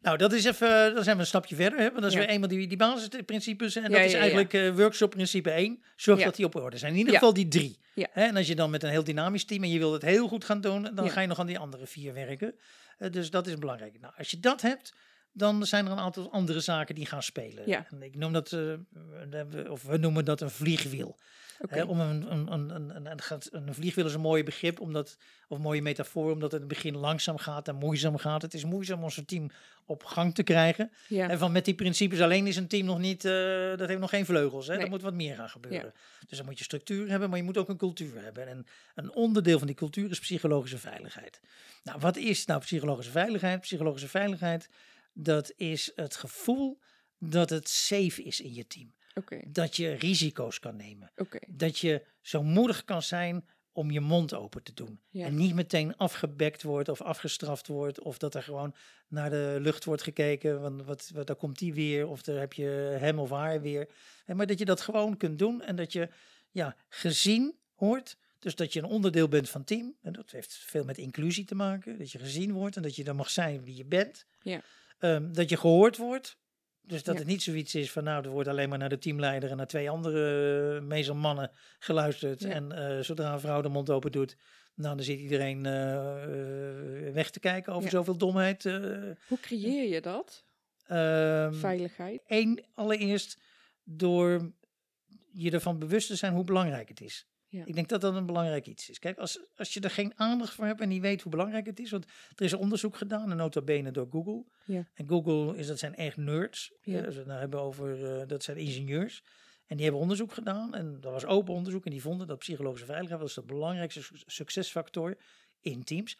Nou, dat is even, dan zijn we een stapje verder. Hè? Want dat is Ja. weer eenmaal die, die basisprincipes. En Ja, dat is ja. eigenlijk eh, workshop principe 1. Zorg dat die op orde zijn. In ieder geval die drie. Hè? En als je dan met een heel dynamisch team en je wil het heel goed gaan doen, dan ga je nog aan die andere vier werken. Eh, dus dat is belangrijk. Nou, als je dat hebt, dan zijn er een aantal andere zaken die gaan spelen. Ja. En ik noem dat, eh, we- of we noemen dat een vliegwiel. Om een, een, een, een, een, vliegwiel is een mooi begrip, omdat, of een mooie metafoor, omdat het in het begin langzaam gaat en moeizaam gaat. Het is moeizaam om zo'n team op gang te krijgen. Ja, En van met die principes alleen is een team nog niet, eh, dat heeft nog geen vleugels. Hè? Nee. Er moet wat meer gaan gebeuren. Dus dan moet je structuur hebben, maar je moet ook een cultuur hebben. En een onderdeel van die cultuur is psychologische veiligheid. Nou, wat is nou psychologische veiligheid? Psychologische veiligheid, dat is het gevoel dat het safe is in je team. Dat je risico's kan nemen. Dat je zo moedig kan zijn om je mond open te doen. Ja. En niet meteen afgebekt wordt of afgestraft wordt. Of dat er gewoon naar de lucht wordt gekeken. Want wat, wat, daar komt die weer. Of daar heb je hem of haar weer. En maar dat je dat gewoon kunt doen. En dat je ja, gezien hoort. Dus dat je een onderdeel bent van het team. En dat heeft veel met inclusie te maken. Dat je gezien wordt en dat je dan mag zijn wie je bent. Ja. Ehm, dat je gehoord wordt. Dus dat Ja. het niet zoiets is van nou, er wordt alleen maar naar de teamleider en naar twee andere, uh, meestal mannen, geluisterd. Ja. En eh, zodra een vrouw de mond open doet, nou, dan zit iedereen eh, eh, weg te kijken over Ja. zoveel domheid. eh. Hoe creëer je dat? Ehm, Veiligheid? Eén, allereerst door je ervan bewust te zijn hoe belangrijk het is. Ja. Ik denk dat dat een belangrijk iets is. Kijk, als, als je er geen aandacht voor hebt en niet weet hoe belangrijk het is. Want er is onderzoek gedaan, en nota bene door Google. Ja. En Google, is, dat zijn echt nerds. Ja. Het nou hebben over, eh, dat zijn ingenieurs. En die hebben onderzoek gedaan. En dat was open onderzoek. En die vonden dat psychologische veiligheid was de belangrijkste su- succesfactor in teams.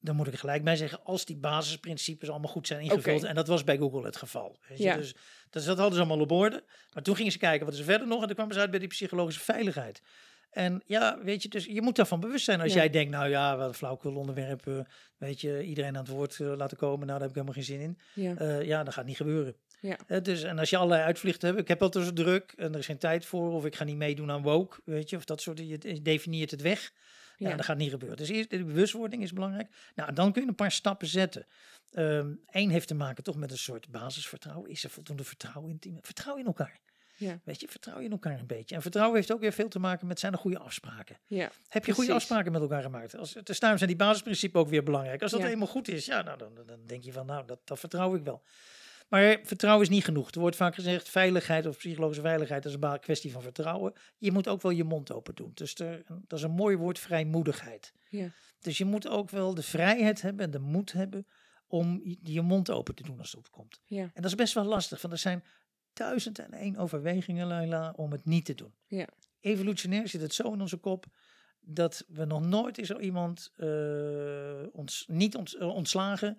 Dan moet ik er gelijk bij zeggen, als die basisprincipes allemaal goed zijn ingevuld. En dat was bij Google het geval. Weet je? Ja. Dus, dus dat hadden ze allemaal op orde. Maar toen gingen ze kijken, wat is er verder nog? En toen kwamen ze uit bij die psychologische veiligheid. En ja, weet je, dus je moet daarvan bewust zijn. Als Ja. jij denkt, nou ja, wat een flauwkul onderwerp. eh, weet je, iedereen aan het woord eh, laten komen. Nou, daar heb ik helemaal geen zin in. Ja, Eh, ja, dat gaat niet gebeuren. Ja. Dus, en als je allerlei uitvluchten hebt, ik heb altijd zo druk en er is geen tijd voor, of ik ga niet meedoen aan woke, weet je, of dat soort, je je definieert het weg. Ja, Ja. dat gaat niet gebeuren. Dus eerst de bewustwording is belangrijk. Nou, dan kun je een paar stappen zetten. Eén heeft te maken toch met een soort basisvertrouwen. Is er voldoende vertrouwen in het team? Vertrouw in elkaar. Ja. Weet je, vertrouw je in elkaar een beetje. En vertrouwen heeft ook weer veel te maken met zijn er goede afspraken. ja, Heb je goede afspraken met elkaar gemaakt? Als, dus daarom zijn die basisprincipes ook weer belangrijk. Als dat Ja. eenmaal goed is, ja, nou, dan, dan denk je van, nou, dat, dat vertrouw ik wel. Maar vertrouwen is niet genoeg. Er wordt vaak gezegd, veiligheid of psychologische veiligheid is een kwestie van vertrouwen. Je moet ook wel je mond open doen. Dus er, dat is een mooi woord, vrijmoedigheid. ja, Dus je moet ook wel de vrijheid hebben en de moed hebben om je, je mond open te doen als het opkomt. ja, En dat is best wel lastig, want er zijn duizend en één overwegingen, Laila, om het niet te doen. Ja. Evolutionair zit het zo in onze kop dat we nog nooit is er iemand eh, ons, niet ont, eh, ontslagen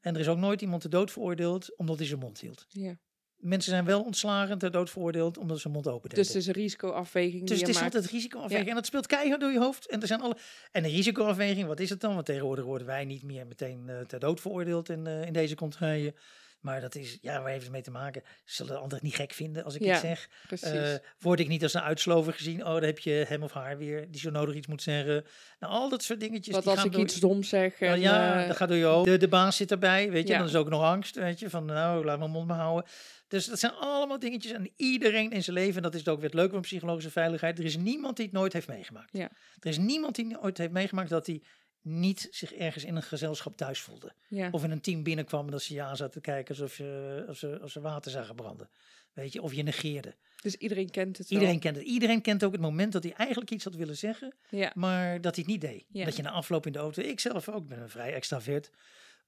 en er is ook nooit iemand ter dood veroordeeld omdat hij zijn mond hield. ja. Mensen zijn wel ontslagen, ter dood veroordeeld omdat ze zijn mond open deden. Dus het is een risicoafweging Dus die het is maakt. altijd risicoafweging. Ja. En dat speelt keihard door je hoofd. En er zijn alle. En de risicoafweging, wat is het dan? Want tegenwoordig worden wij niet meer meteen eh, ter dood veroordeeld in, in deze contraien. Maar dat is, ja, waar heeft het mee te maken? Zullen anderen het niet gek vinden als ik Ja, iets zeg? Precies. Eh, word ik niet als een uitslover gezien? Oh, dan heb je hem of haar weer die zo nodig iets moet zeggen. Nou, al dat soort dingetjes. Wat die als gaan ik door- iets dom zeg. nou ja, eh, dat gaat door je hoofd. De, de baas zit erbij, weet je. Ja. Dan is ook nog angst, weet je. Van, nou, laat mijn mond maar houden. Dus dat zijn allemaal dingetjes. En iedereen in zijn leven, en dat is ook weer het leuke van psychologische veiligheid. Er is niemand die het nooit heeft meegemaakt. Ja. Er is niemand die nooit heeft meegemaakt dat hij niet zich ergens in een gezelschap thuis voelde. ja, Of in een team binnenkwam en dat ze je aan zaten te kijken alsof, je, ze, als ze water zagen branden. Weet je, of je negeerde. dus iedereen kent het wel. Iedereen kent het. Iedereen kent ook het moment dat hij eigenlijk iets had willen zeggen Ja, maar dat hij het niet deed. Ja. Dat je na afloop in de auto, ik zelf ook, ben een vrij extravert.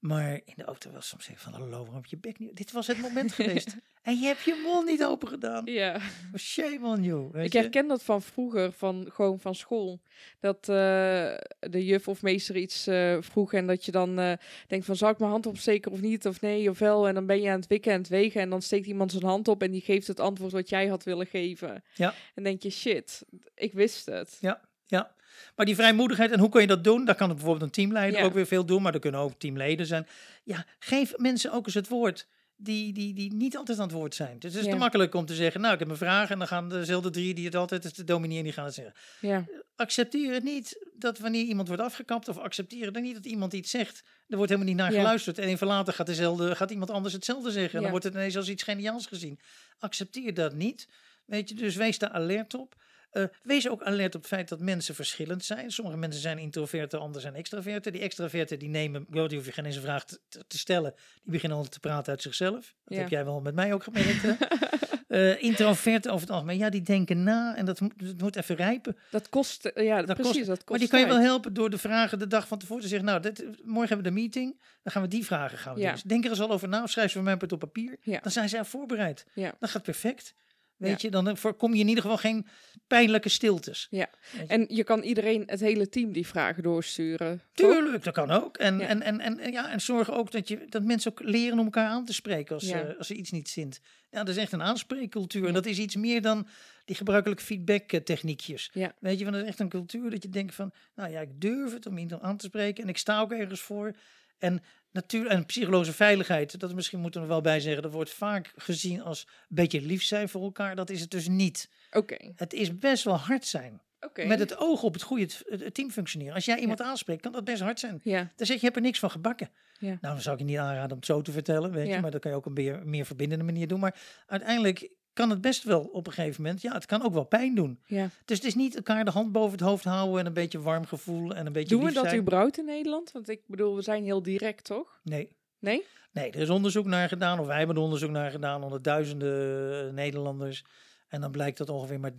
Maar in de auto was soms even van, hallo, waarom heb je bek niet? Dit was het moment geweest. En je hebt je mond niet open gedaan. Ja. Shame on you. Ik je? herken dat van vroeger, van gewoon van school. Dat eh, de juf of meester iets eh, vroeg en dat je dan eh, denkt van, zal ik mijn hand opsteken of niet, of nee, of wel. En dan ben je aan het wikken en het wegen en dan steekt iemand zijn hand op en die geeft het antwoord wat jij had willen geven. Ja. En denk je, shit, ik wist het. Ja, ja. Maar die vrijmoedigheid, en hoe kan je dat doen? Daar kan het bijvoorbeeld een teamleider Ja. ook weer veel doen, maar er kunnen ook teamleden zijn. Ja, geef mensen ook eens het woord. Die, die, die niet altijd aan het woord zijn. Dus het is Ja. te makkelijk om te zeggen, nou, ik heb een vraag en dan gaan dezelfde drie die het altijd is, de dominee, die gaan het zeggen. Ja, Accepteer het niet dat wanneer iemand wordt afgekapt, of accepteer dan niet dat iemand iets zegt. Er wordt helemaal niet naar Ja. geluisterd. En even later gaat, dezelfde, gaat iemand anders hetzelfde zeggen. En dan wordt het ineens als iets geniaals gezien. Accepteer dat niet. Weet je, dus wees daar alert op. Eh, wees ook alert op het feit dat mensen verschillend zijn. Sommige mensen zijn introverten, anderen zijn extraverten. Die extraverten die nemen, joh, die hoef je geen eens een vraag te, te- te stellen. Die beginnen al te praten uit zichzelf. Dat Ja. heb jij wel met mij ook gemerkt. Eh, introverten over het algemeen, ja, die denken na en dat moet, dat moet even rijpen. dat kost, eh, ja, Dat precies, kost- dat kost Maar die kan je wel helpen door de vragen de dag van tevoren te zeggen. Nou, dit, morgen hebben we de meeting. Dan gaan we die vragen gaan we Ja. doen. Dus denk er eens al over na. Of schrijf ze voor mij op papier. Ja. Dan zijn ze al voorbereid. Ja. Dat gaat perfect. Weet je, dan eh, voorkom je in ieder geval geen pijnlijke stiltes. Ja, je. en je kan iedereen, het hele team, die vragen doorsturen. toch? Tuurlijk, dat kan ook. En, Ja. en, en, en, en ja, en zorg ook dat, je, dat mensen ook leren om elkaar aan te spreken als, Ja. eh, als er iets niet zint. Ja, dat is echt een aanspreekcultuur. En dat is iets meer dan die gebruikelijke feedback eh, techniekjes. Ja. Weet je, want dat is echt een cultuur dat je denkt van, nou ja, ik durf het om iemand aan te spreken en ik sta ook ergens voor. En natuurlijk, en psychologische veiligheid, dat misschien moeten we wel bij zeggen, dat wordt vaak gezien als een beetje lief zijn voor elkaar. Dat is het dus niet. Oké, Het is best wel hard zijn. oké. Met het oog op het goede team functioneren. Als jij iemand aanspreekt, kan dat best hard zijn. Ja, Dan zeg je, je hebt er niks van gebakken. Ja. Nou, dan zou ik je niet aanraden om het zo te vertellen, weet je. Maar dat kan je ook een meer, meer verbindende manier doen. Maar uiteindelijk kan het best wel op een gegeven moment, ja, het kan ook wel pijn doen. ja. Dus het is niet elkaar de hand boven het hoofd houden en een beetje warm gevoel en een beetje Doen we dat überhaupt in Nederland? Want ik bedoel, we zijn heel direct, toch? Nee. Nee? Nee, er is onderzoek naar gedaan, of wij hebben er onderzoek naar gedaan onder duizenden eh, Nederlanders. En dan blijkt dat ongeveer maar 30%,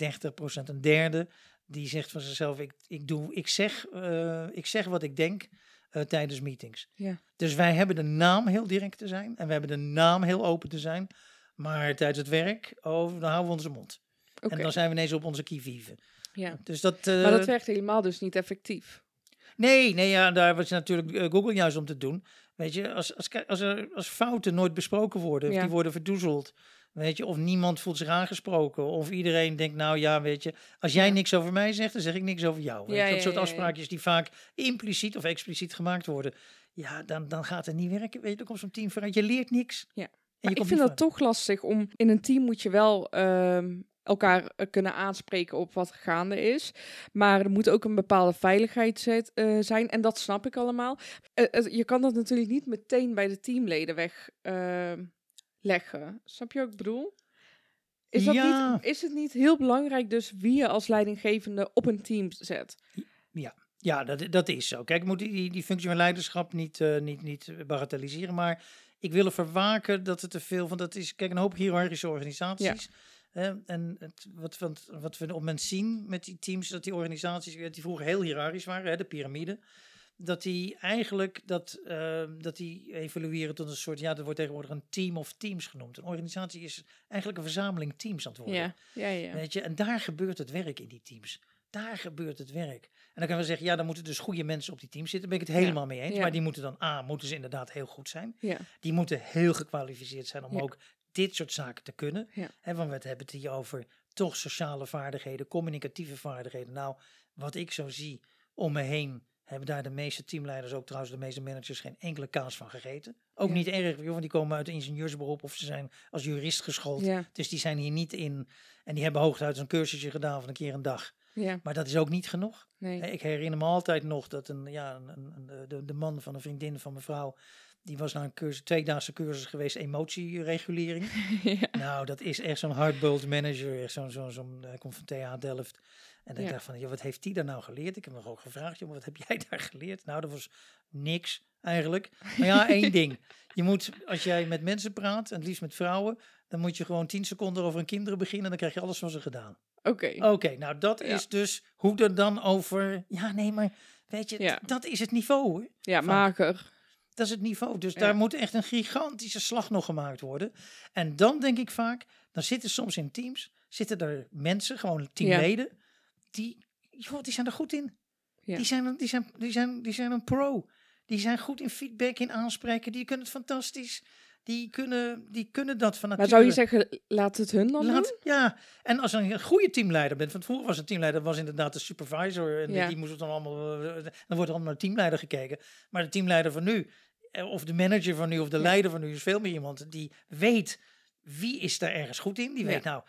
een derde, die zegt van zichzelf, ik, ik, doe, ik, zeg, eh, ik zeg wat ik denk eh, tijdens meetings. Ja. Dus wij hebben de naam heel direct te zijn en we hebben de naam heel open te zijn. Maar tijdens het werk, oh, dan houden we onze mond. En dan zijn we ineens op onze kievieven. ja. Dus dat, eh, Maar dat werkt helemaal dus niet effectief. Nee, nee, ja, daar was natuurlijk eh, Google juist om te doen. Weet je, als, als, als, er, als fouten nooit besproken worden, of Ja. die worden verdoezeld, weet je, of niemand voelt zich aangesproken, of iedereen denkt, nou ja, weet je, als jij Ja. niks over mij zegt, dan zeg ik niks over jou. Weet Ja, je, dat soort afspraakjes die vaak impliciet of expliciet gemaakt worden, ja, dan, dan gaat het niet werken. Weet je, dan komt zo'n team vooruit. Je leert niks. Ja. Ik vind dat toch lastig om in een team moet je wel ehm, elkaar eh, kunnen aanspreken op wat gaande is. Maar er moet ook een bepaalde veiligheid zet- eh, zijn. En dat snap ik allemaal. Eh, je kan dat natuurlijk niet meteen bij de teamleden wegleggen. leggen. Snap je wat ik bedoel? Is, dat Ja. niet, is het niet heel belangrijk dus wie je als leidinggevende op een team zet? Ja, dat, dat is zo. Kijk, ik moet die, die functie van leiderschap niet, niet, niet bagatelliseren. Maar ik wil ervoor waken dat het te veel van. Dat is, kijk, een hoop hiërarchische organisaties. hè, en het, wat, wat, wat we op het moment zien met die teams, dat die organisaties, die vroeger heel hiërarchisch waren, hè, de piramide. Dat die eigenlijk dat, eh, dat die evolueren tot een soort, ja, dat wordt tegenwoordig een team of teams genoemd. Een organisatie is eigenlijk een verzameling teams aan het worden. Ja, ja, ja. Weet je, en daar gebeurt het werk in die teams. Daar gebeurt het werk. En dan kan we zeggen, ja, dan moeten dus goede mensen op die teams zitten. Daar ben ik het helemaal mee eens. Ja. Maar die moeten dan, A, moeten ze inderdaad heel goed zijn. ja. Die moeten heel gekwalificeerd zijn om ook dit soort zaken te kunnen. En want we hebben het hier over toch sociale vaardigheden, communicatieve vaardigheden. Nou, wat ik zo zie om me heen, hebben daar de meeste teamleiders, ook trouwens de meeste managers, geen enkele kaas van gegeten. Ook niet erg, joh, want die komen uit een ingenieursberoep of ze zijn als jurist geschoold. Dus die zijn hier niet in. En die hebben hooguit een cursusje gedaan van een keer een dag. Ja, Maar dat is ook niet genoeg. nee. Eh, Ik herinner me altijd nog dat een, ja, een, een, een- de, de man van een vriendin van mijn vrouw. Die was naar een cursus, tweedaagse cursus geweest, emotieregulering. ja. nou, dat is echt zo'n hardboiled manager. Echt zo'n, zo'n, zo'n, hij komt van TH Delft. En Ja. dacht van, wat heeft die daar nou geleerd? Ik heb hem nog ook gevraagd, joh, wat heb jij daar geleerd? Nou, dat was niks eigenlijk. Maar ja, één ding. Je moet, als jij met mensen praat, en het liefst met vrouwen, dan moet je gewoon tien seconden over een kinderen beginnen en dan krijg je alles van ze gedaan. Oké. Oké, nou dat Ja. is dus hoe er dan over... Ja, nee, maar weet je, Ja. dat is het niveau hoor. Ja, mager. Dat is het niveau. Dus Ja. daar moet echt een gigantische slag nog gemaakt worden. En dan denk ik vaak, dan zitten soms in teams, zitten er mensen, gewoon teamleden, die, joh, die zijn er goed in. Die, zijn, die, zijn, die, zijn, die zijn een pro. Die zijn goed in feedback, in aanspreken. Die kunnen het fantastisch. Die kunnen, die kunnen dat van Maar zou je zeggen, laat het hun dan doen? Ja, en als je een goede teamleider bent, want vroeger was een teamleider was inderdaad de supervisor en die- Ja. die moest het dan allemaal, eh, dan wordt er allemaal naar de teamleider gekeken. Maar de teamleider van nu, eh, of de manager van nu, of de Ja. leider van nu, is veel meer iemand die weet wie is daar ergens goed in. Die Ja. weet nou,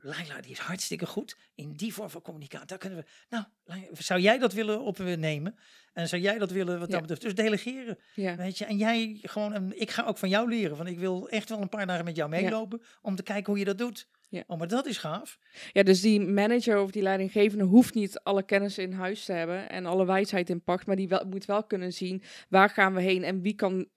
Laila die is hartstikke goed in die vorm van communicatie. Daar kunnen we, nou, zou jij dat willen opnemen? En zou jij dat willen wat dat Ja. betreft? Dus delegeren. Ja. Weet je, en jij gewoon, en ik ga ook van jou leren. Want ik wil echt wel een paar dagen met jou meelopen om te kijken hoe je dat doet. Ja. Oh, maar dat is gaaf. ja, dus die manager of die leidinggevende hoeft niet alle kennis in huis te hebben en alle wijsheid in pacht, maar die wel, moet wel kunnen zien waar gaan we heen en wie kan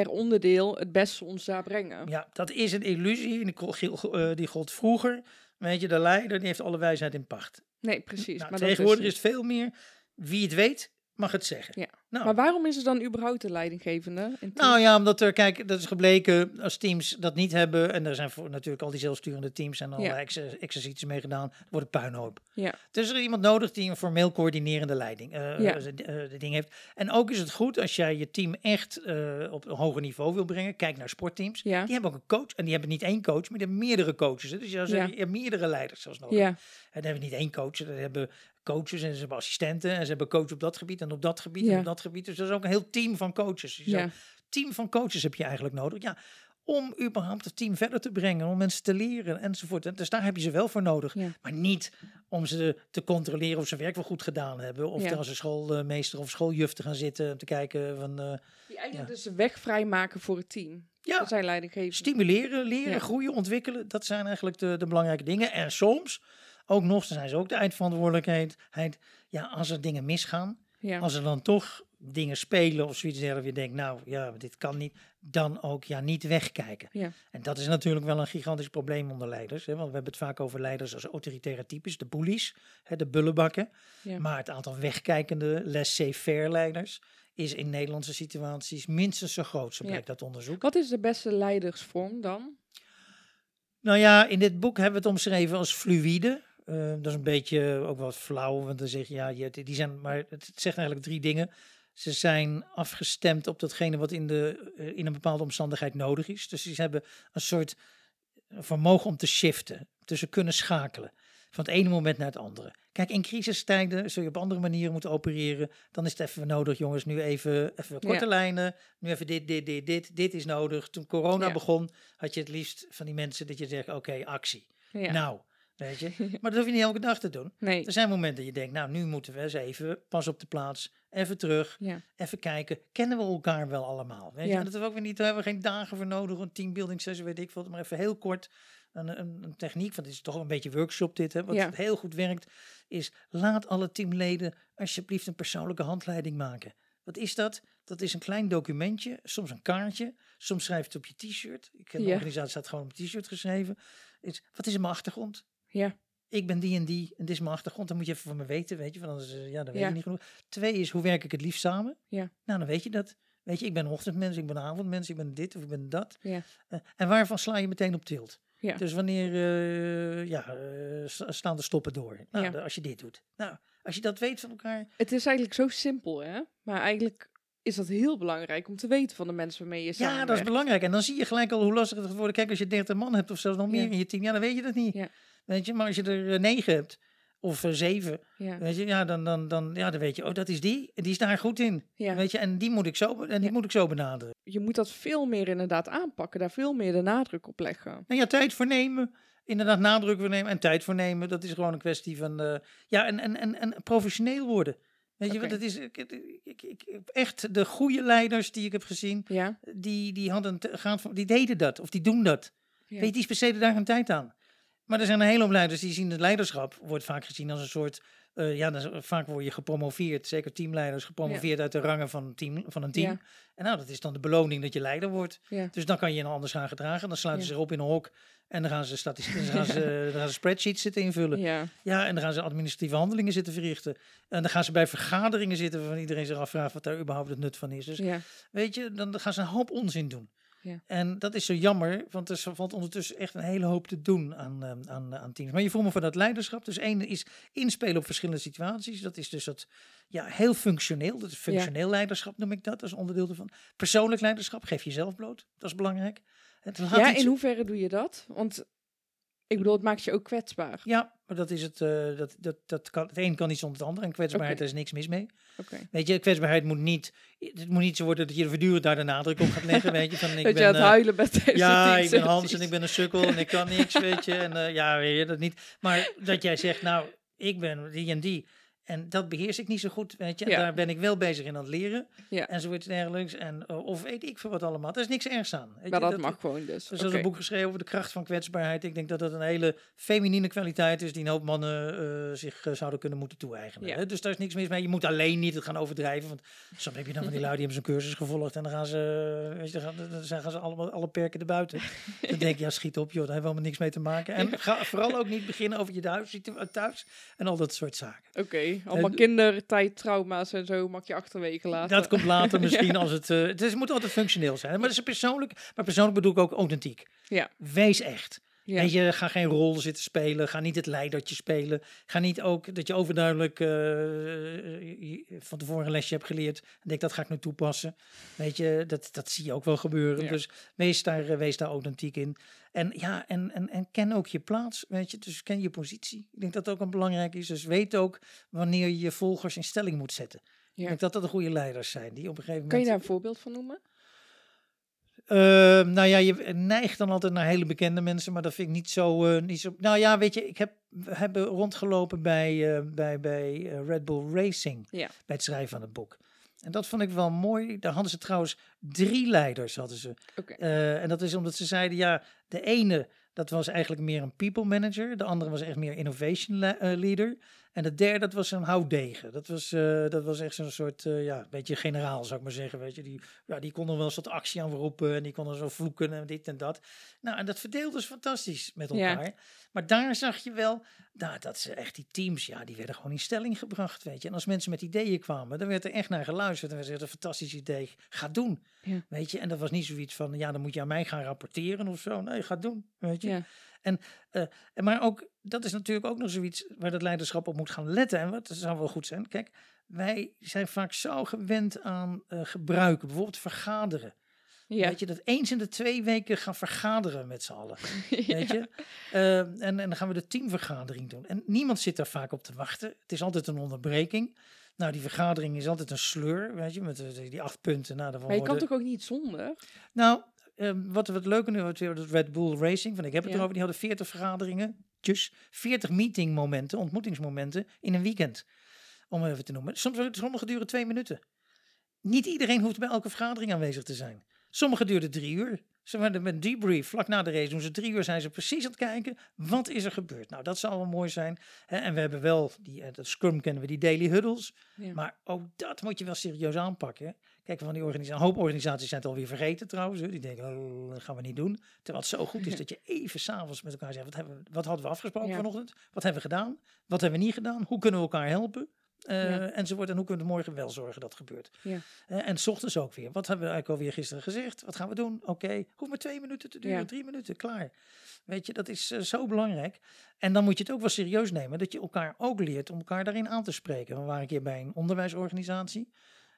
per onderdeel het beste ons daar brengen. Ja, dat is een illusie. En die, eh, die gold vroeger. Weet je, de leider die heeft alle wijsheid in pacht. Nee, precies. Nou, maar, tegenwoordig is het veel meer wie het weet, mag het zeggen. Ja. Nou, Maar waarom is er dan überhaupt de leidinggevende? Nou ja, omdat er, kijk, dat is gebleken als teams dat niet hebben. En er zijn voor, natuurlijk al die zelfsturende teams en allerlei Ja. exer- exercities mee gedaan. wordt het puinhoop. Ja. Dus er is iemand nodig die een formeel coördinerende leiding eh Ja. eh, eh, de ding heeft. En ook is het goed als jij je team echt op een hoger niveau wil brengen. Kijk naar sportteams. Ja. Die hebben ook een coach. En die hebben niet één coach, maar die hebben meerdere coaches. hè. Dus je, hebt meerdere leiders zelfs nodig. Ja, En dan hebben we niet één coach, ze hebben coaches en ze hebben assistenten en ze hebben coach op dat gebied en op dat gebied en op dat gebied. Dus dat is ook een heel team van coaches. Ja, team van coaches heb je eigenlijk nodig. Ja, om überhaupt het team verder te brengen, om mensen te leren enzovoort. En dus daar heb je ze wel voor nodig. Ja. Maar niet om ze te controleren of ze werk wel goed gedaan hebben. Of Ja. er als een schoolmeester of schooljuf te gaan zitten om te kijken van... eh, die eigenlijk Ja. dus weg vrijmaken voor het team. ja, Dat zijn leidinggevenden. stimuleren, leren, groeien, ontwikkelen. Dat zijn eigenlijk de, de belangrijke dingen. En soms ook nog, dan zijn ze ook de eindverantwoordelijkheid. heid, Ja, als er dingen misgaan, Ja. als er dan toch dingen spelen of zoiets dergelijks, je denkt, nou ja, dit kan niet, dan ook ja, niet wegkijken. Ja. En dat is natuurlijk wel een gigantisch probleem onder leiders. Hè? Want we hebben het vaak over leiders als autoritaire types, de bullies, hè, de bullenbakken. Ja. Maar het aantal wegkijkende, laissez-faire leiders is in Nederlandse situaties minstens zo groot, zo Ja. blijkt dat onderzoek. Wat is de beste leidersvorm dan? Nou ja, in dit boek hebben we het omschreven als fluïde. Eh, dat is een beetje ook wat flauw, want dan zeg je ja, je, die zijn, maar het zegt eigenlijk drie dingen. Ze zijn afgestemd op datgene wat in, de, eh, in een bepaalde omstandigheid nodig is. Dus ze hebben een soort vermogen om te shiften, dus ze kunnen schakelen van het ene moment naar het andere. Kijk, in crisistijden zul je op andere manieren moeten opereren. Dan is het even nodig, jongens, nu even, even korte Ja. lijnen. Nu even dit, dit, dit, dit. Dit is nodig. Toen corona Ja. begon, had je het liefst van die mensen dat je zegt, oké, actie. Ja. Nou, weet je. Maar dat hoef je niet elke dag te doen. nee. Er zijn momenten dat je denkt, nou, nu moeten we eens even, pas op de plaats, even terug, Ja. even kijken. Kennen we elkaar wel allemaal? Weet je? Ja. En dat we ook weer niet, daar hebben we geen dagen voor nodig, een teambuilding sessie, weet ik veel. Maar even heel kort, een, een, een techniek, want het is toch een beetje workshop dit, hè, wat Ja. heel goed werkt, is laat alle teamleden alsjeblieft een persoonlijke handleiding maken. Wat is dat? Dat is een klein documentje, soms een kaartje, soms schrijf je het op je t-shirt. Ik ken de organisatie staat gewoon op t-shirt geschreven. Is, wat is mijn achtergrond? Ja. ik ben die en die en dit is mijn achtergrond. Dan moet je even van me weten, weet je, want anders eh, ja, dan weet Ja. je niet genoeg. Twee is, hoe werk ik het liefst samen? Ja. Nou, dan weet je dat. Weet je, ik ben ochtendmens, ik ben avondmens, ik ben dit of ik ben dat. Ja. Eh, en waarvan sla je meteen op tilt? Ja. Dus wanneer eh, ja, sta- staan de stoppen door? Nou, Ja. als je dit doet. Nou, als je dat weet van elkaar. Het is eigenlijk zo simpel, hè? Maar eigenlijk is dat heel belangrijk om te weten van de mensen waarmee je Ja, samenwerkt. dat is belangrijk. En dan zie je gelijk al hoe lastig het gaat worden. Kijk, als je 30 man hebt of zelfs nog meer Ja. in je team, ja, dan weet je dat niet. Ja. Weet je, maar als je er eh, negen hebt of eh, zeven, Ja. Weet je, ja, dan, dan, dan, ja, dan weet je, oh, dat is die. En die is daar goed in. Ja. Weet je, en die moet ik zo, en die Ja. moet ik zo benaderen. Je moet dat veel meer inderdaad aanpakken, daar veel meer de nadruk op leggen. En ja, tijd voor nemen. Inderdaad, nadruk voor nemen en tijd voor nemen. Dat is gewoon een kwestie van, eh, ja, en, en, en, en professioneel worden. Weet je, want het is ik, ik, ik, echt de goede leiders die ik heb gezien, Ja. die, die, hadden, gaan, die deden dat of die doen dat. Ja. Weet je, die besteden daar hun tijd aan. Maar er zijn een hele hoop leiders die zien het leiderschap wordt vaak gezien als een soort. eh, ja, dan is- vaak word je gepromoveerd, zeker teamleiders, gepromoveerd uit de rangen van een team. Van een team. Ja. En nou, dat is dan de beloning dat je leider wordt. Ja. Dus dan kan je je anders gaan gedragen. Dan sluiten ze zich op in een hok en dan gaan ze, statistieken, dan gaan ze, dan gaan ze spreadsheets zitten invullen. Ja, Ja, en dan gaan ze administratieve handelingen zitten verrichten. En dan gaan ze bij vergaderingen zitten waarvan iedereen zich afvraagt wat daar überhaupt het nut van is. Dus weet je, dan gaan ze een hoop onzin doen. Ja. En dat is zo jammer, want er valt ondertussen echt een hele hoop te doen aan, ehm, aan, aan teams. Maar je vroeg me voor dat leiderschap. Dus één is inspelen op verschillende situaties. Dat is dus dat, ja, heel functioneel. Dat is functioneel leiderschap noem ik dat, als onderdeel ervan. Persoonlijk leiderschap, geef jezelf bloot. Dat is belangrijk. Het ja iets- in hoeverre doe je dat? Want ik bedoel, het maakt je ook kwetsbaar. Ja, maar dat is het. eh, dat, dat, dat kan, het een kan niet zonder het ander. En kwetsbaarheid, Oké. daar is niks mis mee. Oké. Weet je, kwetsbaarheid moet niet. Het moet niet zo worden dat je er voortdurend daar de nadruk op gaat leggen. Weet je, van ik dat ben. je aan het eh, huilen bent ja, ik ben Hans en ik ben een sukkel en ik kan niks, weet je. En eh, ja, weet je dat niet. Maar dat jij zegt, nou, ik ben die en die. En dat beheers ik niet zo goed, weet je. Ja. daar ben ik wel bezig in aan het leren. Ja. En zoiets dergelijks. En, eh, of weet ik veel wat allemaal. Er is niks ergs aan. weet Maar je. dat mag gewoon dus. Er is een boek geschreven over de kracht van kwetsbaarheid. Ik denk dat dat een hele feminine kwaliteit is die een hoop mannen eh, zich eh, zouden kunnen moeten toe-eigenen. Ja. Dus daar is niks mis mee. Je moet alleen niet het gaan overdrijven. Want soms heb je dan van die lui die hebben zo'n cursus gevolgd en dan gaan ze, weet je, dan gaan, dan gaan ze allemaal alle perken erbuiten. dan denk je, ja, schiet op joh, daar hebben we helemaal niks mee te maken. En ga vooral ook niet beginnen over je thuis, thuis en al dat soort zaken. Oké, allemaal Eh, kindertijd, trauma's en zo mag je achterwege laten. Dat komt later misschien als het... eh, het, is, moet altijd functioneel zijn. Maar dat is persoonlijk. Maar persoonlijk bedoel ik ook authentiek. Ja. Wees echt. Ja. Weet je, ga geen rol zitten spelen. Ga niet het leidertje spelen. Ga niet ook dat je overduidelijk eh, je- van tevoren een lesje hebt geleerd. En denk, dat ga ik nu toepassen. Weet je, dat, dat zie je ook wel gebeuren. Ja. Dus wees daar, eh, wees daar authentiek in. En ja, en, en, en ken ook je plaats. Weet je, dus ken je positie. Ik denk dat dat ook een belangrijk is. Dus weet ook wanneer je je volgers in stelling moet zetten. Ja. Ik denk dat dat de goede leiders zijn. Die op een gegeven Kan je moment... daar een voorbeeld van noemen? Ehm, nou ja, je neigt dan altijd naar hele bekende mensen, maar dat vind ik niet zo. eh, niet zo nou ja, weet je, ik heb hebben rondgelopen bij, eh, bij, bij eh, Red Bull Racing Ja. bij het schrijven van het boek. En dat vond ik wel mooi. Daar hadden ze trouwens drie leiders. Hadden ze. En dat is omdat ze zeiden, ja, de ene, dat was eigenlijk meer een people manager. De andere was echt meer innovation le- leader. En de derde, dat was een houtdegen. Dat was, eh, dat was echt zo'n soort, eh, ja, beetje generaal zou ik maar zeggen. Weet je. Die, ja, die kon er wel een soort actie aan roepen. En die kon er zo vloeken en dit en dat. Nou, en dat verdeelde ze fantastisch met Ja. elkaar. Maar daar zag je wel, nou, dat ze echt die teams, ja, die werden gewoon in stelling gebracht, weet je. En als mensen met ideeën kwamen, dan werd er echt naar geluisterd. En werd er een fantastisch idee, ga doen. Ja. Weet je, en dat was niet zoiets van, ja, dan moet je aan mij gaan rapporteren of zo. Nee, ga doen, weet je. Ja. En, maar ook, dat is natuurlijk ook nog zoiets waar dat leiderschap op moet gaan letten. En wat zou wel goed zijn. Kijk, wij zijn vaak zo gewend aan eh, gebruiken, bijvoorbeeld vergaderen. Ja. Weet je, dat eens in de twee weken gaan vergaderen met z'n allen. Weet je? Eh, en, en dan gaan we de teamvergadering doen. En niemand zit daar vaak op te wachten. Het is altijd een onderbreking. Nou, die vergadering is altijd een sleur, weet je, met eh, die acht punten. Nou, Maar je kan toch ook niet zonder? nou, ehm, wat wat leuker nu, wat weer dat Red Bull Racing, van ik heb het Ja. erover, die hadden 40 vergaderingen, dus 40 meetingmomenten, ontmoetingsmomenten in een weekend, om even te noemen. Soms, sommige duren twee minuten. Niet iedereen hoeft bij elke vergadering aanwezig te zijn. Sommige duurden drie uur. Ze waren met debrief, vlak na de race doen ze drie uur, zijn ze precies aan het kijken, wat is er gebeurd? Nou, dat zou wel mooi zijn. En we hebben wel, die, eh, dat Scrum kennen we, die daily huddles. Ja. Maar ook dat moet je wel serieus aanpakken. Kijk, van die organisatie, een hoop organisaties zijn het alweer vergeten trouwens. hè. Die denken, oh, dat gaan we niet doen. Terwijl het zo goed is dat je even s'avonds met elkaar zegt, wat, hebben, wat hadden we afgesproken Ja. vanochtend? Wat hebben we gedaan? Wat hebben we niet gedaan? Hoe kunnen we elkaar helpen? Eh, Ja. Enzovoort. En hoe kunnen we morgen wel zorgen dat het gebeurt? Ja. Eh, en s ochtends ook weer. Wat hebben we eigenlijk alweer gisteren gezegd? Wat gaan we doen? Oké, hoeft maar twee minuten te duren, Ja. drie minuten, klaar. Weet je, dat is eh, zo belangrijk. En dan moet je het ook wel serieus nemen, dat je elkaar ook leert om elkaar daarin aan te spreken. We waren een keer bij een onderwijsorganisatie.